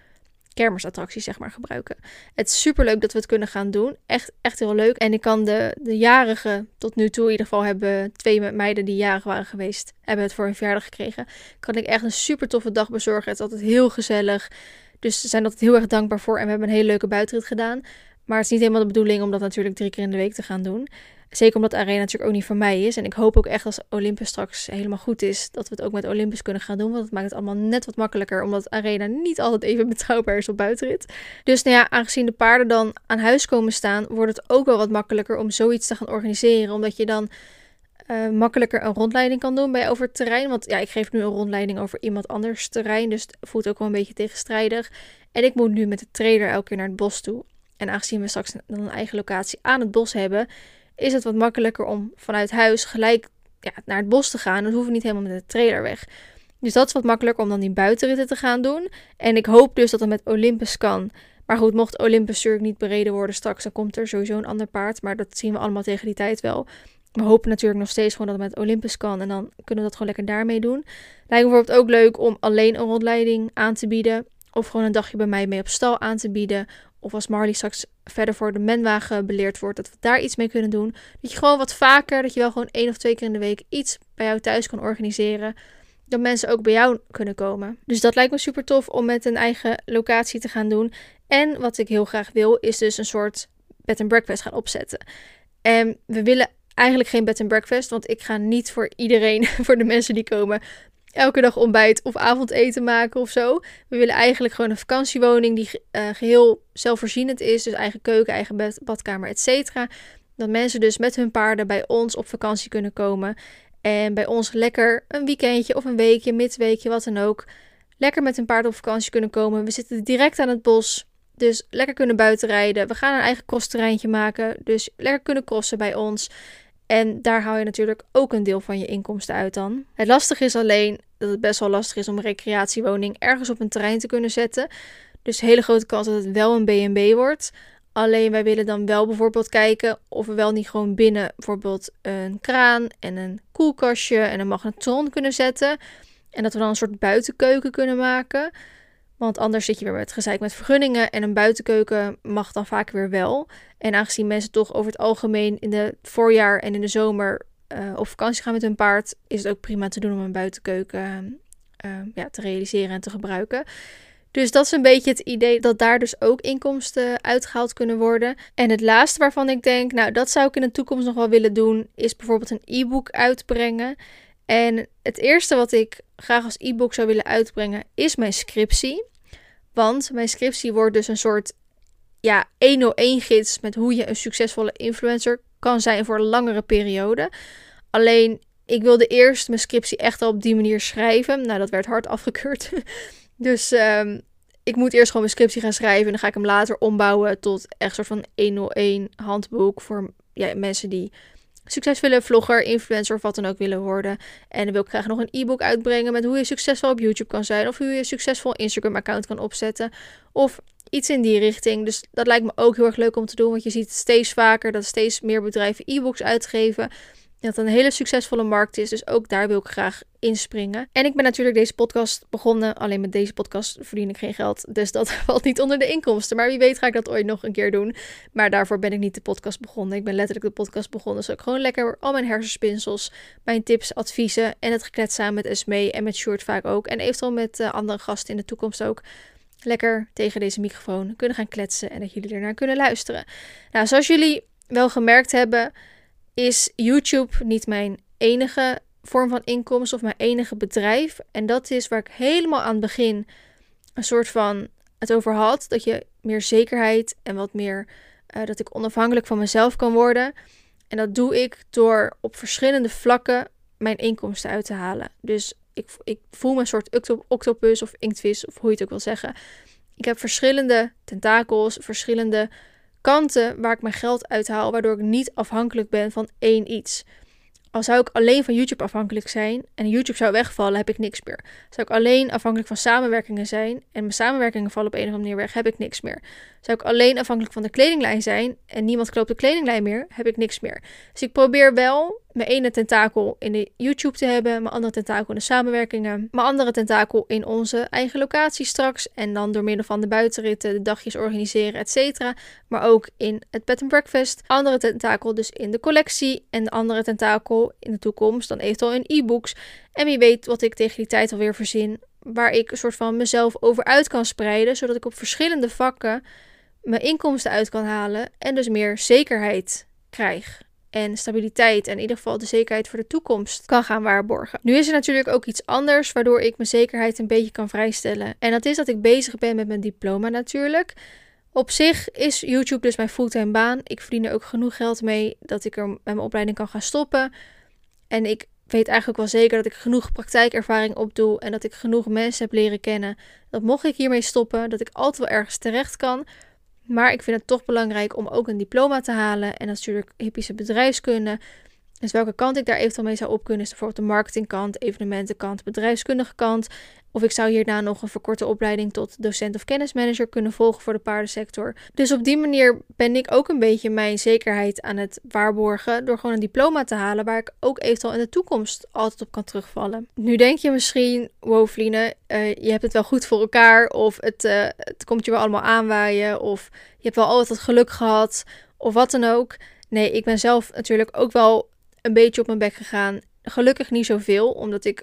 kermisattracties zeg maar gebruiken. Het is super leuk dat we het kunnen gaan doen. Echt, echt heel leuk. En ik kan de, de jarigen tot nu toe, in ieder geval hebben twee meiden die jarig waren geweest, hebben het voor hun verjaardag gekregen. Kan ik echt een super toffe dag bezorgen. Het is altijd heel gezellig. Dus ze zijn altijd heel erg dankbaar voor. En we hebben een hele leuke buitenrit gedaan. Maar het is niet helemaal de bedoeling om dat natuurlijk drie keer in de week te gaan doen. Zeker omdat de arena natuurlijk ook niet voor mij is. En ik hoop ook echt als Olympus straks helemaal goed is, dat we het ook met Olympus kunnen gaan doen. Want het maakt het allemaal net wat makkelijker, omdat arena niet altijd even betrouwbaar is op buitenrit. Dus nou ja, aangezien de paarden dan aan huis komen staan, wordt het ook wel wat makkelijker om zoiets te gaan organiseren. Omdat je dan uh, makkelijker een rondleiding kan doen bij over het terrein. Want ja, ik geef nu een rondleiding over iemand anders terrein. Dus het voelt ook wel een beetje tegenstrijdig. En ik moet nu met de trailer elke keer naar het bos toe. En aangezien we straks dan een eigen locatie aan het bos hebben, is het wat makkelijker om vanuit huis gelijk ja, naar het bos te gaan. Dan hoeven we niet helemaal met de trailer weg. Dus dat is wat makkelijker om dan die buitenritten te gaan doen. En ik hoop dus dat het met Olympus kan. Maar goed, mocht Olympus natuurlijk niet bereden worden straks, dan komt er sowieso een ander paard. Maar dat zien we allemaal tegen die tijd wel. We hopen natuurlijk nog steeds gewoon dat het met Olympus kan. En dan kunnen we dat gewoon lekker daarmee doen. Lijkt bijvoorbeeld ook leuk om alleen een rondleiding aan te bieden. Of gewoon een dagje bij mij mee op stal aan te bieden. Of als Marley straks verder voor de menwagen beleerd wordt, dat we daar iets mee kunnen doen. Dat je gewoon wat vaker, dat je wel gewoon één of twee keer in de week iets bij jou thuis kan organiseren. Dat mensen ook bij jou kunnen komen. Dus dat lijkt me super tof om met een eigen locatie te gaan doen. En wat ik heel graag wil, is dus een soort bed and breakfast gaan opzetten. En we willen eigenlijk geen bed and breakfast, want ik ga niet voor iedereen, voor de mensen die komen, elke dag ontbijt of avondeten maken of zo. We willen eigenlijk gewoon een vakantiewoning die uh, geheel zelfvoorzienend is. Dus eigen keuken, eigen bed, badkamer, et cetera. Dat mensen dus met hun paarden bij ons op vakantie kunnen komen. En bij ons lekker een weekendje of een weekje, midweekje, wat dan ook. Lekker met hun paarden op vakantie kunnen komen. We zitten direct aan het bos. Dus lekker kunnen buitenrijden. We gaan een eigen crossterreintje maken. Dus lekker kunnen crossen bij ons. En daar haal je natuurlijk ook een deel van je inkomsten uit dan. Het lastige is alleen dat het best wel lastig is om een recreatiewoning ergens op een terrein te kunnen zetten. Dus hele grote kans dat het wel een B&B wordt. Alleen wij willen dan wel bijvoorbeeld kijken of we wel niet gewoon binnen bijvoorbeeld een kraan en een koelkastje en een magnetron kunnen zetten. En dat we dan een soort buitenkeuken kunnen maken. Want anders zit je weer met gezeik met vergunningen. En een buitenkeuken mag dan vaak weer wel. En aangezien mensen toch over het algemeen in het voorjaar en in de zomer uh, op vakantie gaan met hun paard, is het ook prima te doen om een buitenkeuken uh, ja, te realiseren en te gebruiken. Dus dat is een beetje het idee dat daar dus ook inkomsten uitgehaald kunnen worden. En het laatste waarvan ik denk, nou dat zou ik in de toekomst nog wel willen doen, is bijvoorbeeld een e-book uitbrengen. En het eerste wat ik graag als e-book zou willen uitbrengen is mijn scriptie. Want mijn scriptie wordt dus een soort ja, 101 gids met hoe je een succesvolle influencer kan zijn voor een langere periode. Alleen ik wilde eerst mijn scriptie echt al op die manier schrijven. Nou, dat werd hard afgekeurd. dus um, ik moet eerst gewoon mijn scriptie gaan schrijven. En dan ga ik hem later ombouwen tot echt een soort van 101 handboek voor ja, mensen die succesvolle vlogger, influencer of wat dan ook willen worden. En wil ik graag nog een e-book uitbrengen met hoe je succesvol op YouTube kan zijn. Of hoe je een succesvol Instagram account kan opzetten. Of iets in die richting. Dus dat lijkt me ook heel erg leuk om te doen. Want je ziet steeds vaker dat steeds meer bedrijven e-books uitgeven dat een hele succesvolle markt is. Dus ook daar wil ik graag inspringen. En ik ben natuurlijk deze podcast begonnen. Alleen met deze podcast verdien ik geen geld. Dus dat valt niet onder de inkomsten. Maar wie weet ga ik dat ooit nog een keer doen. Maar daarvoor ben ik niet de podcast begonnen. Ik ben letterlijk de podcast begonnen. Zodat ik gewoon lekker al mijn hersenspinsels, mijn tips, adviezen en het geklets samen met Esmee en met Short vaak ook. En eventueel met uh, andere gasten in de toekomst ook lekker tegen deze microfoon kunnen gaan kletsen en dat jullie ernaar kunnen luisteren. Nou, zoals jullie wel gemerkt hebben, is YouTube niet mijn enige vorm van inkomsten of mijn enige bedrijf. En dat is waar ik helemaal aan het begin een soort van het over had. Dat je meer zekerheid en wat meer uh, dat ik onafhankelijk van mezelf kan worden. En dat doe ik door op verschillende vlakken mijn inkomsten uit te halen. Dus ik, ik voel me een soort octopus of inktvis of hoe je het ook wil zeggen. Ik heb verschillende tentakels, verschillende kanten waar ik mijn geld uithaal, waardoor ik niet afhankelijk ben van één iets. Al zou ik alleen van YouTube afhankelijk zijn en YouTube zou wegvallen, heb ik niks meer. Zou ik alleen afhankelijk van samenwerkingen zijn en mijn samenwerkingen vallen op een of andere manier weg, heb ik niks meer. Zou ik alleen afhankelijk van de kledinglijn zijn en niemand koopt de kledinglijn meer, heb ik niks meer. Dus ik probeer wel mijn ene tentakel in de YouTube te hebben, mijn andere tentakel in de samenwerkingen, mijn andere tentakel in onze eigen locatie straks en dan door middel van de buitenritten, de dagjes organiseren, etc. Maar ook in het bed breakfast. Andere tentakel dus in de collectie en de andere tentakel in de toekomst dan eventueel in e-books. En wie weet wat ik tegen die tijd alweer verzin, waar ik een soort van mezelf over uit kan spreiden, zodat ik op verschillende vakken mijn inkomsten uit kan halen en dus meer zekerheid krijg. En stabiliteit en in ieder geval de zekerheid voor de toekomst kan gaan waarborgen. Nu is er natuurlijk ook iets anders waardoor ik mijn zekerheid een beetje kan vrijstellen. En dat is dat ik bezig ben met mijn diploma natuurlijk. Op zich is YouTube dus mijn fulltime baan. Ik verdien er ook genoeg geld mee dat ik er met mijn opleiding kan gaan stoppen. En ik weet eigenlijk wel zeker dat ik genoeg praktijkervaring opdoe en dat ik genoeg mensen heb leren kennen. Dat mocht ik hiermee stoppen, dat ik altijd wel ergens terecht kan. Maar ik vind het toch belangrijk om ook een diploma te halen. En natuurlijk hippische bedrijfskunde. Dus welke kant ik daar eventueel mee zou op kunnen, is bijvoorbeeld de marketingkant, evenementenkant, bedrijfskundige kant. Of ik zou hierna nog een verkorte opleiding tot docent of kennismanager kunnen volgen voor de paardensector. Dus op die manier ben ik ook een beetje mijn zekerheid aan het waarborgen door gewoon een diploma te halen waar ik ook eventueel in de toekomst altijd op kan terugvallen. Nu denk je misschien, wow uh, je hebt het wel goed voor elkaar of het, uh, het komt je wel allemaal aanwaaien of je hebt wel altijd geluk gehad of wat dan ook. Nee, ik ben zelf natuurlijk ook wel een beetje op mijn bek gegaan. Gelukkig niet zoveel, omdat ik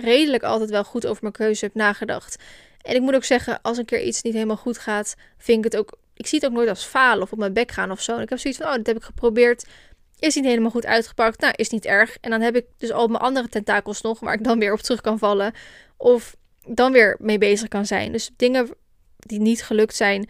redelijk altijd wel goed over mijn keuze heb nagedacht. En ik moet ook zeggen, als een keer iets niet helemaal goed gaat, vind ik het ook. Ik zie het ook nooit als falen of op mijn bek gaan of zo. En ik heb zoiets van: oh, dit heb ik geprobeerd. Is niet helemaal goed uitgepakt. Nou, is niet erg. En dan heb ik dus al mijn andere tentakels nog, waar ik dan weer op terug kan vallen. Of dan weer mee bezig kan zijn. Dus dingen die niet gelukt zijn.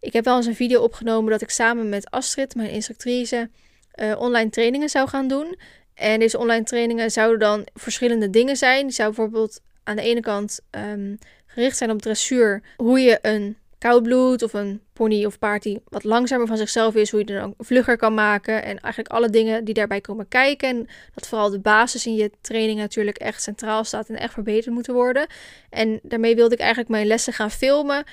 Ik heb wel eens een video opgenomen dat ik samen met Astrid, mijn instructrice, uh, online trainingen zou gaan doen. En deze online trainingen zouden dan verschillende dingen zijn. Die zou bijvoorbeeld aan de ene kant um, gericht zijn op dressuur. Hoe je een koudbloed of een pony of paard die wat langzamer van zichzelf is, hoe je er dan vlugger kan maken. En eigenlijk alle dingen die daarbij komen kijken. En dat vooral de basis in je training natuurlijk echt centraal staat en echt verbeterd moeten worden. En daarmee wilde ik eigenlijk mijn lessen gaan filmen.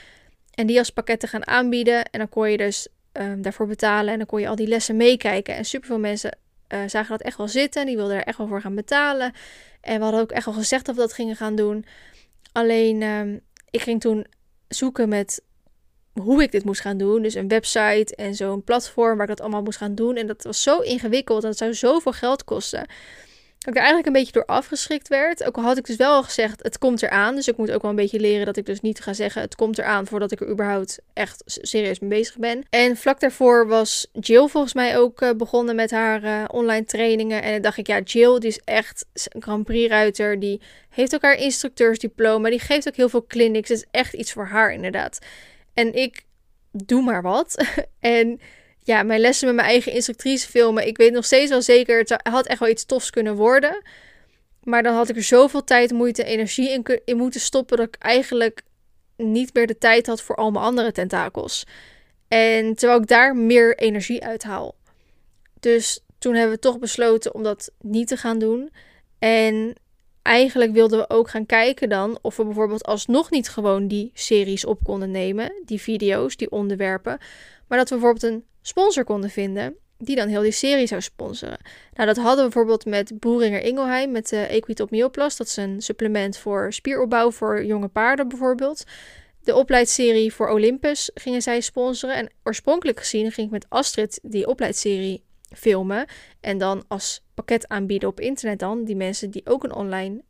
En die als pakketten gaan aanbieden. En dan kon je dus um, daarvoor betalen. En dan kon je al die lessen meekijken. En superveel mensen uh, zagen dat echt wel zitten. Die wilden er echt wel voor gaan betalen. En we hadden ook echt wel gezegd dat we dat gingen gaan doen. Alleen, um, ik ging toen zoeken met hoe ik dit moest gaan doen. Dus een website en zo'n platform waar ik dat allemaal moest gaan doen. En dat was zo ingewikkeld en dat zou zoveel geld kosten ik er eigenlijk een beetje door afgeschrikt werd. Ook al had ik dus wel al gezegd, het komt eraan. Dus ik moet ook wel een beetje leren dat ik dus niet ga zeggen, het komt eraan voordat ik er überhaupt echt serieus mee bezig ben. En vlak daarvoor was Jill volgens mij ook uh, begonnen met haar uh, online trainingen. En dan dacht ik, ja, Jill die is echt een Grand Prix ruiter. Die heeft ook haar instructeursdiploma. Die geeft ook heel veel clinics. Het is echt iets voor haar inderdaad. En ik doe maar wat. en ja, mijn lessen met mijn eigen instructrice filmen. Ik weet nog steeds wel zeker, het had echt wel iets tofs kunnen worden. Maar dan had ik er zoveel tijd, moeite en energie in, in moeten stoppen dat ik eigenlijk niet meer de tijd had voor al mijn andere tentakels. En terwijl ik daar meer energie uit haal. Dus toen hebben we toch besloten om dat niet te gaan doen. En eigenlijk wilden we ook gaan kijken dan of we bijvoorbeeld alsnog niet gewoon die series op konden nemen, die video's, die onderwerpen, maar dat we bijvoorbeeld een sponsor konden vinden die dan heel die serie zou sponsoren. Nou, dat hadden we bijvoorbeeld met Boeringer Ingelheim, met de uh, Equitop Myoplast. Dat is een supplement voor spieropbouw voor jonge paarden bijvoorbeeld. De opleidserie voor Olympus gingen zij sponsoren. En oorspronkelijk gezien ging ik met Astrid die opleidserie filmen. En dan als pakket aanbieden op internet dan. Die mensen die ook een online...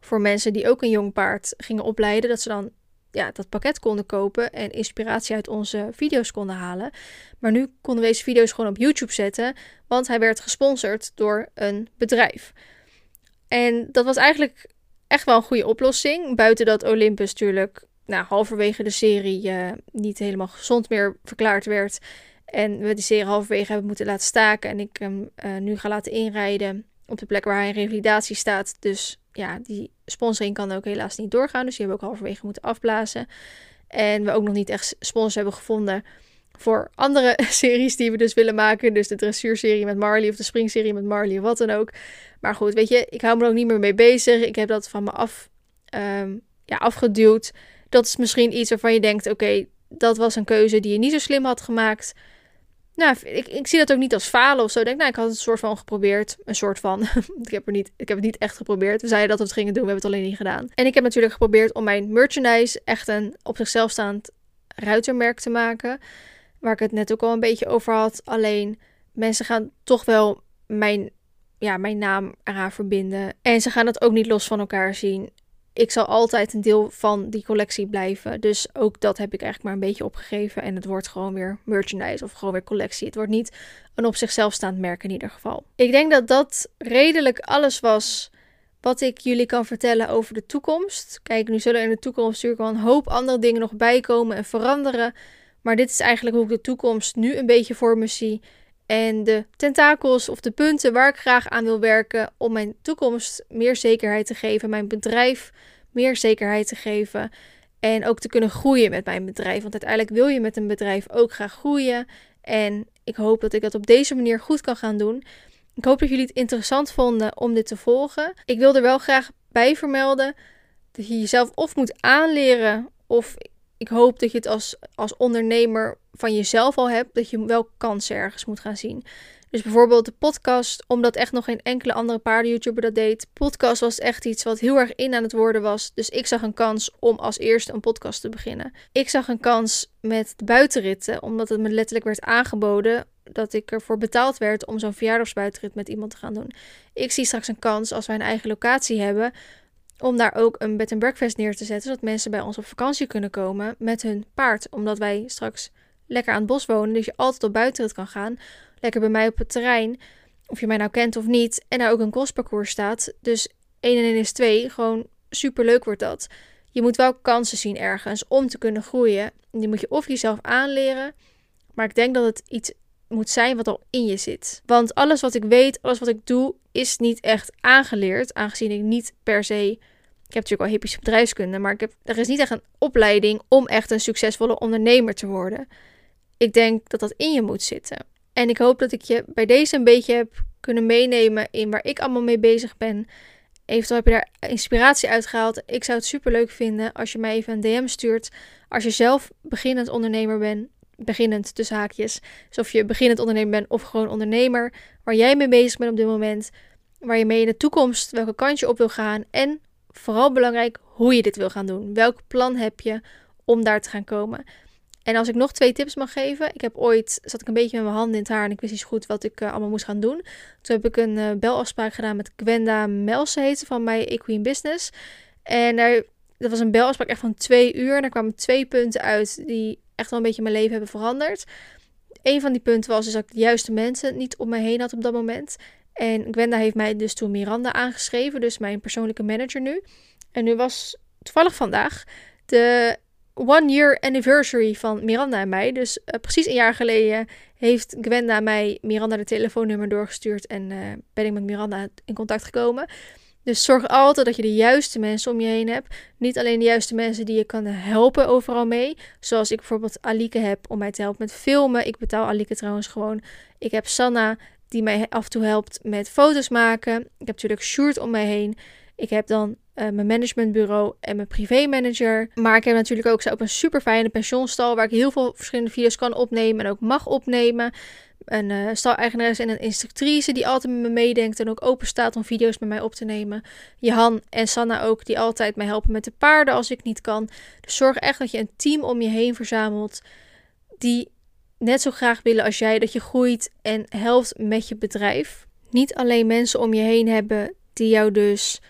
Voor mensen die ook een jong paard gingen opleiden. Dat ze dan ja, dat pakket konden kopen en inspiratie uit onze video's konden halen. Maar nu konden we deze video's gewoon op YouTube zetten, want hij werd gesponsord door een bedrijf. En dat was eigenlijk echt wel een goede oplossing. Buiten dat Olympus natuurlijk nou, halverwege de serie uh, niet helemaal gezond meer verklaard werd. En we die serie halverwege hebben moeten laten staken. En ik hem uh, nu ga laten inrijden op de plek waar hij in revalidatie staat. Dus ja, die sponsoring kan ook helaas niet doorgaan. Dus die hebben we ook halverwege moeten afblazen. En we ook nog niet echt sponsors hebben gevonden voor andere series die we dus willen maken. Dus de dressuurserie met Marley of de springserie met Marley, wat dan ook. Maar goed, weet je, ik hou me er ook niet meer mee bezig. Ik heb dat van me af, um, ja, afgeduwd. Dat is misschien iets waarvan je denkt, oké, dat was een keuze die je niet zo slim had gemaakt. Nou, ik, ik zie dat ook niet als falen of zo. Ik denk, nou, ik had het een soort van geprobeerd. Een soort van. ik, heb er niet, ik heb het niet echt geprobeerd. We zeiden dat we het gingen doen, we hebben het alleen niet gedaan. En ik heb natuurlijk geprobeerd om mijn merchandise echt een op zichzelf staand ruitermerk te maken. Waar ik het net ook al een beetje over had. Alleen mensen gaan toch wel mijn, ja, mijn naam eraan verbinden. En ze gaan het ook niet los van elkaar zien ik zal altijd een deel van die collectie blijven. Dus ook dat heb ik eigenlijk maar een beetje opgegeven. En het wordt gewoon weer merchandise of gewoon weer collectie. Het wordt niet een op zichzelf staand merk in ieder geval. Ik denk dat dat redelijk alles was wat ik jullie kan vertellen over de toekomst. Kijk, nu zullen in de toekomst natuurlijk wel een hoop andere dingen nog bijkomen en veranderen. Maar dit is eigenlijk hoe ik de toekomst nu een beetje voor me zie. En de tentakels of de punten waar ik graag aan wil werken om mijn toekomst meer zekerheid te geven, mijn bedrijf meer zekerheid te geven en ook te kunnen groeien met mijn bedrijf. Want uiteindelijk wil je met een bedrijf ook graag groeien. En ik hoop dat ik dat op deze manier goed kan gaan doen. Ik hoop dat jullie het interessant vonden om dit te volgen. Ik wil er wel graag bij vermelden dat je jezelf of moet aanleren of ik hoop dat je het als, als ondernemer van jezelf al hebt, dat je wel kansen ergens moet gaan zien. Dus bijvoorbeeld de podcast, omdat echt nog geen enkele andere paarden-YouTuber dat deed. Podcast was echt iets wat heel erg in aan het worden was. Dus ik zag een kans om als eerste een podcast te beginnen. Ik zag een kans met de buitenritten, omdat het me letterlijk werd aangeboden dat ik ervoor betaald werd om zo'n verjaardagsbuitenrit met iemand te gaan doen. Ik zie straks een kans als wij een eigen locatie hebben om daar ook een bed and breakfast neer te zetten, zodat mensen bij ons op vakantie kunnen komen met hun paard, omdat wij straks lekker aan het bos wonen, dus je altijd op buitenrit kan gaan, lekker bij mij op het terrein, of je mij nou kent of niet, en daar ook een crossparcours staat. Dus 1 en 1 is 2, gewoon super leuk wordt dat. Je moet wel kansen zien ergens om te kunnen groeien. Die moet je of jezelf aanleren, maar ik denk dat het iets moet zijn wat al in je zit. Want alles wat ik weet, alles wat ik doe, is niet echt aangeleerd. Aangezien ik niet per se. Ik heb natuurlijk al hippische bedrijfskunde, maar ik heb, er is niet echt een opleiding om echt een succesvolle ondernemer te worden. Ik denk dat dat in je moet zitten. En ik hoop dat ik je bij deze een beetje heb kunnen meenemen in waar ik allemaal mee bezig ben. Eventueel heb je daar inspiratie uitgehaald. Ik zou het super leuk vinden als je mij even een DM stuurt. Als je zelf beginnend ondernemer bent beginnend tussen haakjes. Dus of je beginnend ondernemer bent of gewoon ondernemer. Waar jij mee bezig bent op dit moment. Waar je mee in de toekomst, welke kant je op wil gaan. En vooral belangrijk, hoe je dit wil gaan doen. Welk plan heb je om daar te gaan komen. En als ik nog twee tips mag geven. Ik heb ooit, zat ik een beetje met mijn handen in het haar en ik wist niet goed wat ik uh, allemaal moest gaan doen. Toen heb ik een uh, belafspraak gedaan met Gwenda Melsen heette van mij Equine Business. En daar, dat was een belafspraak echt van twee uur. En daar kwamen twee punten uit die echt wel een beetje mijn leven hebben veranderd. Een van die punten was dus dat ik de juiste mensen niet om me heen had op dat moment. En Gwenda heeft mij dus toen Miranda aangeschreven, dus mijn persoonlijke manager nu. En nu was toevallig vandaag de one year anniversary van Miranda en mij. Dus uh, precies een jaar geleden heeft Gwenda mij Miranda de telefoonnummer doorgestuurd en uh, ben ik met Miranda in contact gekomen. Dus zorg altijd dat je de juiste mensen om je heen hebt. Niet alleen de juiste mensen die je kan helpen overal mee. Zoals ik bijvoorbeeld Alike heb om mij te helpen met filmen. Ik betaal Alike trouwens gewoon. Ik heb Sanna die mij af en toe helpt met foto's maken. Ik heb natuurlijk Sjoerd om mij heen. Ik heb dan uh, mijn managementbureau en mijn privémanager. Maar ik heb natuurlijk ook op een super fijne pensioenstal waar ik heel veel verschillende video's kan opnemen en ook mag opnemen een uh, stal-eigenares en een instructrice die altijd met me meedenkt en ook open staat om video's met mij op te nemen. Johan en Sanna ook, die altijd mij helpen met de paarden als ik niet kan. Dus zorg echt dat je een team om je heen verzamelt die net zo graag willen als jij dat je groeit en helpt met je bedrijf. Niet alleen mensen om je heen hebben die jou dus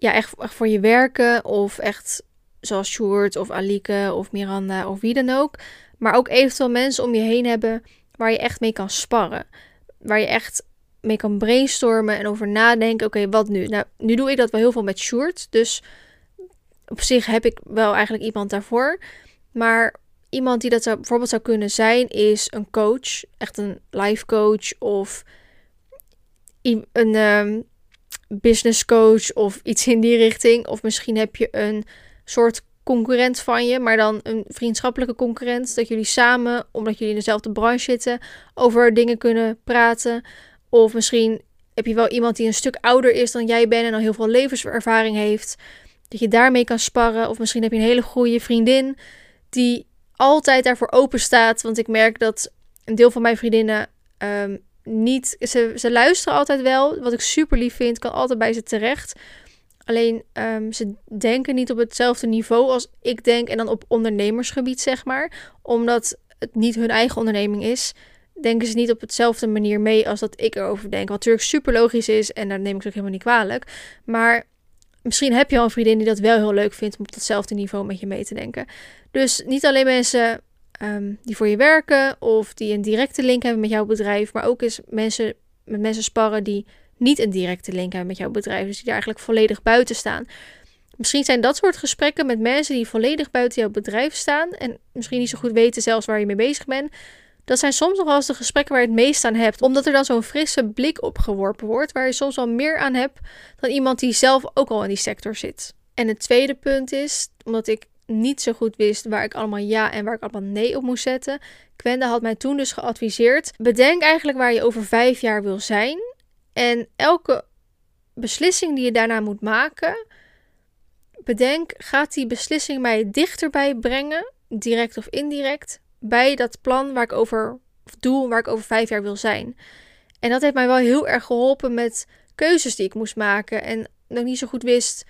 ja, echt voor je werken of echt zoals Sjoerd of Alike of Miranda of wie dan ook. Maar ook eventueel mensen om je heen hebben waar je echt mee kan sparren. Waar je echt mee kan brainstormen en over nadenken. Oké, wat nu? Nou, nu doe ik dat wel heel veel met Short. Dus op zich heb ik wel eigenlijk iemand daarvoor. Maar iemand die dat zou, bijvoorbeeld zou kunnen zijn, is een coach. Echt een life coach of een um, business coach of iets in die richting. Of misschien heb je een soort concurrent van je, maar dan een vriendschappelijke concurrent. Dat jullie samen, omdat jullie in dezelfde branche zitten, over dingen kunnen praten. Of misschien heb je wel iemand die een stuk ouder is dan jij bent en al heel veel levenservaring heeft. Dat je daarmee kan sparren. Of misschien heb je een hele goede vriendin die altijd daarvoor open staat. Want ik merk dat een deel van mijn vriendinnen um, niet. Ze, ze luisteren altijd wel. Wat ik super lief vind. Kan altijd bij ze terecht. Alleen um, ze denken niet op hetzelfde niveau als ik denk. En dan op ondernemersgebied, zeg maar. Omdat het niet hun eigen onderneming is. Denken ze niet op hetzelfde manier mee als dat ik erover denk. Wat natuurlijk super logisch is. En daar neem ik ze ook helemaal niet kwalijk. Maar misschien heb je al een vriendin die dat wel heel leuk vindt. Om op hetzelfde niveau met je mee te denken. Dus niet alleen mensen um, die voor je werken. Of die een directe link hebben met jouw bedrijf. Maar ook eens mensen met mensen sparren die niet een directe link hebben met jouw bedrijf. Dus die daar eigenlijk volledig buiten staan. Misschien zijn dat soort gesprekken met mensen die volledig buiten jouw bedrijf staan. En misschien niet zo goed weten zelfs waar je mee bezig bent. Dat zijn soms nog wel eens de gesprekken waar je het meest aan hebt. Omdat er dan zo'n frisse blik op geworpen wordt. Waar je soms wel meer aan hebt dan iemand die zelf ook al in die sector zit. En het tweede punt is, omdat ik niet zo goed wist waar ik allemaal ja en waar ik allemaal nee op moest zetten. Quenda had mij toen dus geadviseerd: bedenk eigenlijk waar je over vijf jaar wil zijn. En elke beslissing die je daarna moet maken, bedenk: gaat die beslissing mij dichterbij brengen, direct of indirect, bij dat plan waar ik over, of doel waar ik over vijf jaar wil zijn? En dat heeft mij wel heel erg geholpen met keuzes die ik moest maken. En ik niet zo goed wist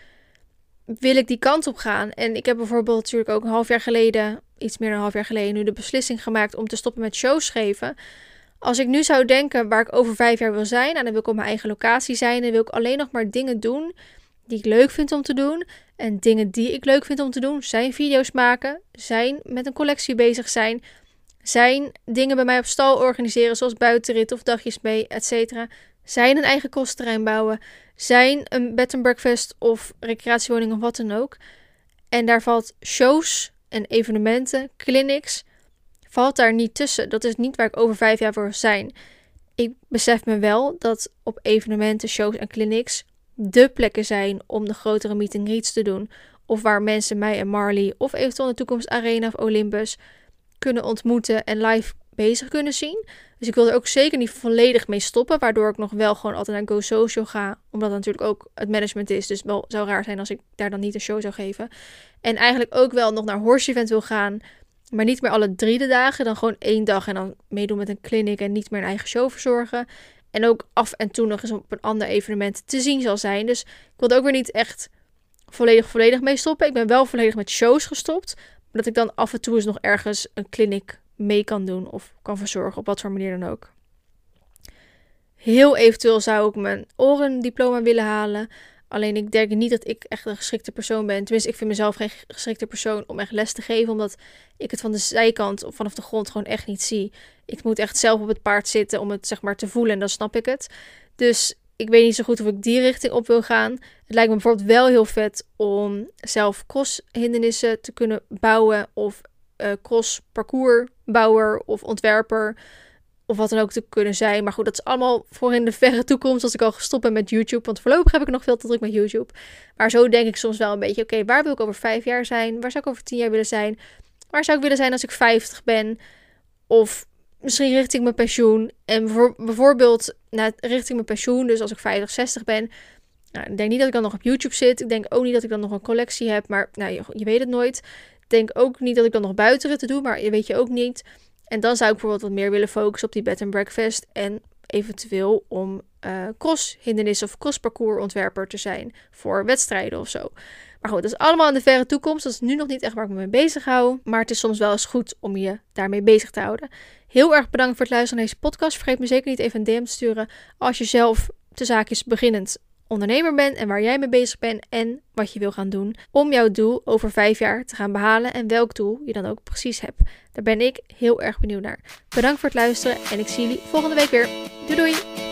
wil ik die kant op gaan? En ik heb bijvoorbeeld natuurlijk ook een half jaar geleden, iets meer dan een half jaar geleden, nu de beslissing gemaakt om te stoppen met shows geven. Als ik nu zou denken waar ik over vijf jaar wil zijn, en dan wil ik op mijn eigen locatie zijn, dan wil ik alleen nog maar dingen doen die ik leuk vind om te doen. En dingen die ik leuk vind om te doen zijn video's maken, zijn met een collectie bezig zijn, zijn dingen bij mij op stal organiseren, zoals buitenrit of dagjes mee, etc. Zijn een eigen kostterrein bouwen, zijn een bed and breakfast of recreatiewoning of wat dan ook. En daar valt shows en evenementen, clinics, valt daar niet tussen. Dat is niet waar ik over vijf jaar voor zijn. Ik besef me wel dat op evenementen, shows en clinics de plekken zijn om de grotere meet and greets te doen. Of waar mensen mij en Marley of eventueel in de toekomst Arena of Olympus kunnen ontmoeten en live bezig kunnen zien. Dus ik wil er ook zeker niet volledig mee stoppen. Waardoor ik nog wel gewoon altijd naar Go Social ga. Omdat het natuurlijk ook het management is. Dus wel zou raar zijn als ik daar dan niet een show zou geven. En eigenlijk ook wel nog naar Horse Event wil gaan. Maar niet meer alle drie de dagen. Dan gewoon één dag en dan meedoen met een clinic. En niet meer een eigen show verzorgen. En ook af en toe nog eens op een ander evenement te zien zal zijn. Dus ik wil er ook weer niet echt volledig, volledig mee stoppen. Ik ben wel volledig met shows gestopt. Maar dat ik dan af en toe eens nog ergens een clinic mee kan doen of kan verzorgen, op wat voor manier dan ook. Heel eventueel zou ik mijn orendiploma willen halen. Alleen ik denk niet dat ik echt een geschikte persoon ben. Tenminste, ik vind mezelf geen geschikte persoon om echt les te geven. Omdat ik het van de zijkant of vanaf de grond gewoon echt niet zie. Ik moet echt zelf op het paard zitten om het zeg maar te voelen en dan snap ik het. Dus ik weet niet zo goed of ik die richting op wil gaan. Het lijkt me bijvoorbeeld wel heel vet om zelf crosshindernissen te kunnen bouwen of uh, cross parcoursbouwer of ontwerper of wat dan ook te kunnen zijn. Maar goed, dat is allemaal voor in de verre toekomst als ik al gestopt ben met YouTube. Want voorlopig heb ik nog veel te druk met YouTube. Maar zo denk ik soms wel een beetje, oké, waar wil ik over vijf jaar zijn? Waar zou ik over tien jaar willen zijn? Waar zou ik willen zijn als ik 50 ben? Of misschien richting mijn pensioen. En bijvoorbeeld nou, richting mijn pensioen, dus als ik 50, 60 ben. Nou, ik denk niet dat ik dan nog op YouTube zit. Ik denk ook niet dat ik dan nog een collectie heb. Maar nou, je weet het nooit denk ook niet dat ik dan nog buiten te doen, maar weet je ook niet. En dan zou ik bijvoorbeeld wat meer willen focussen op die bed and breakfast en eventueel om uh, cross hindernis of cross parcours ontwerper te zijn voor wedstrijden of zo. Maar goed, dat is allemaal in de verre toekomst. Dat is nu nog niet echt waar ik me mee bezig hou. Maar het is soms wel eens goed om je daarmee bezig te houden. Heel erg bedankt voor het luisteren naar deze podcast. Vergeet me zeker niet even een DM te sturen als je zelf de zaakjes beginnend ondernemer bent en waar jij mee bezig bent en wat je wil gaan doen om jouw doel over vijf jaar te gaan behalen en welk doel je dan ook precies hebt. Daar ben ik heel erg benieuwd naar. Bedankt voor het luisteren en ik zie jullie volgende week weer. Doei doei!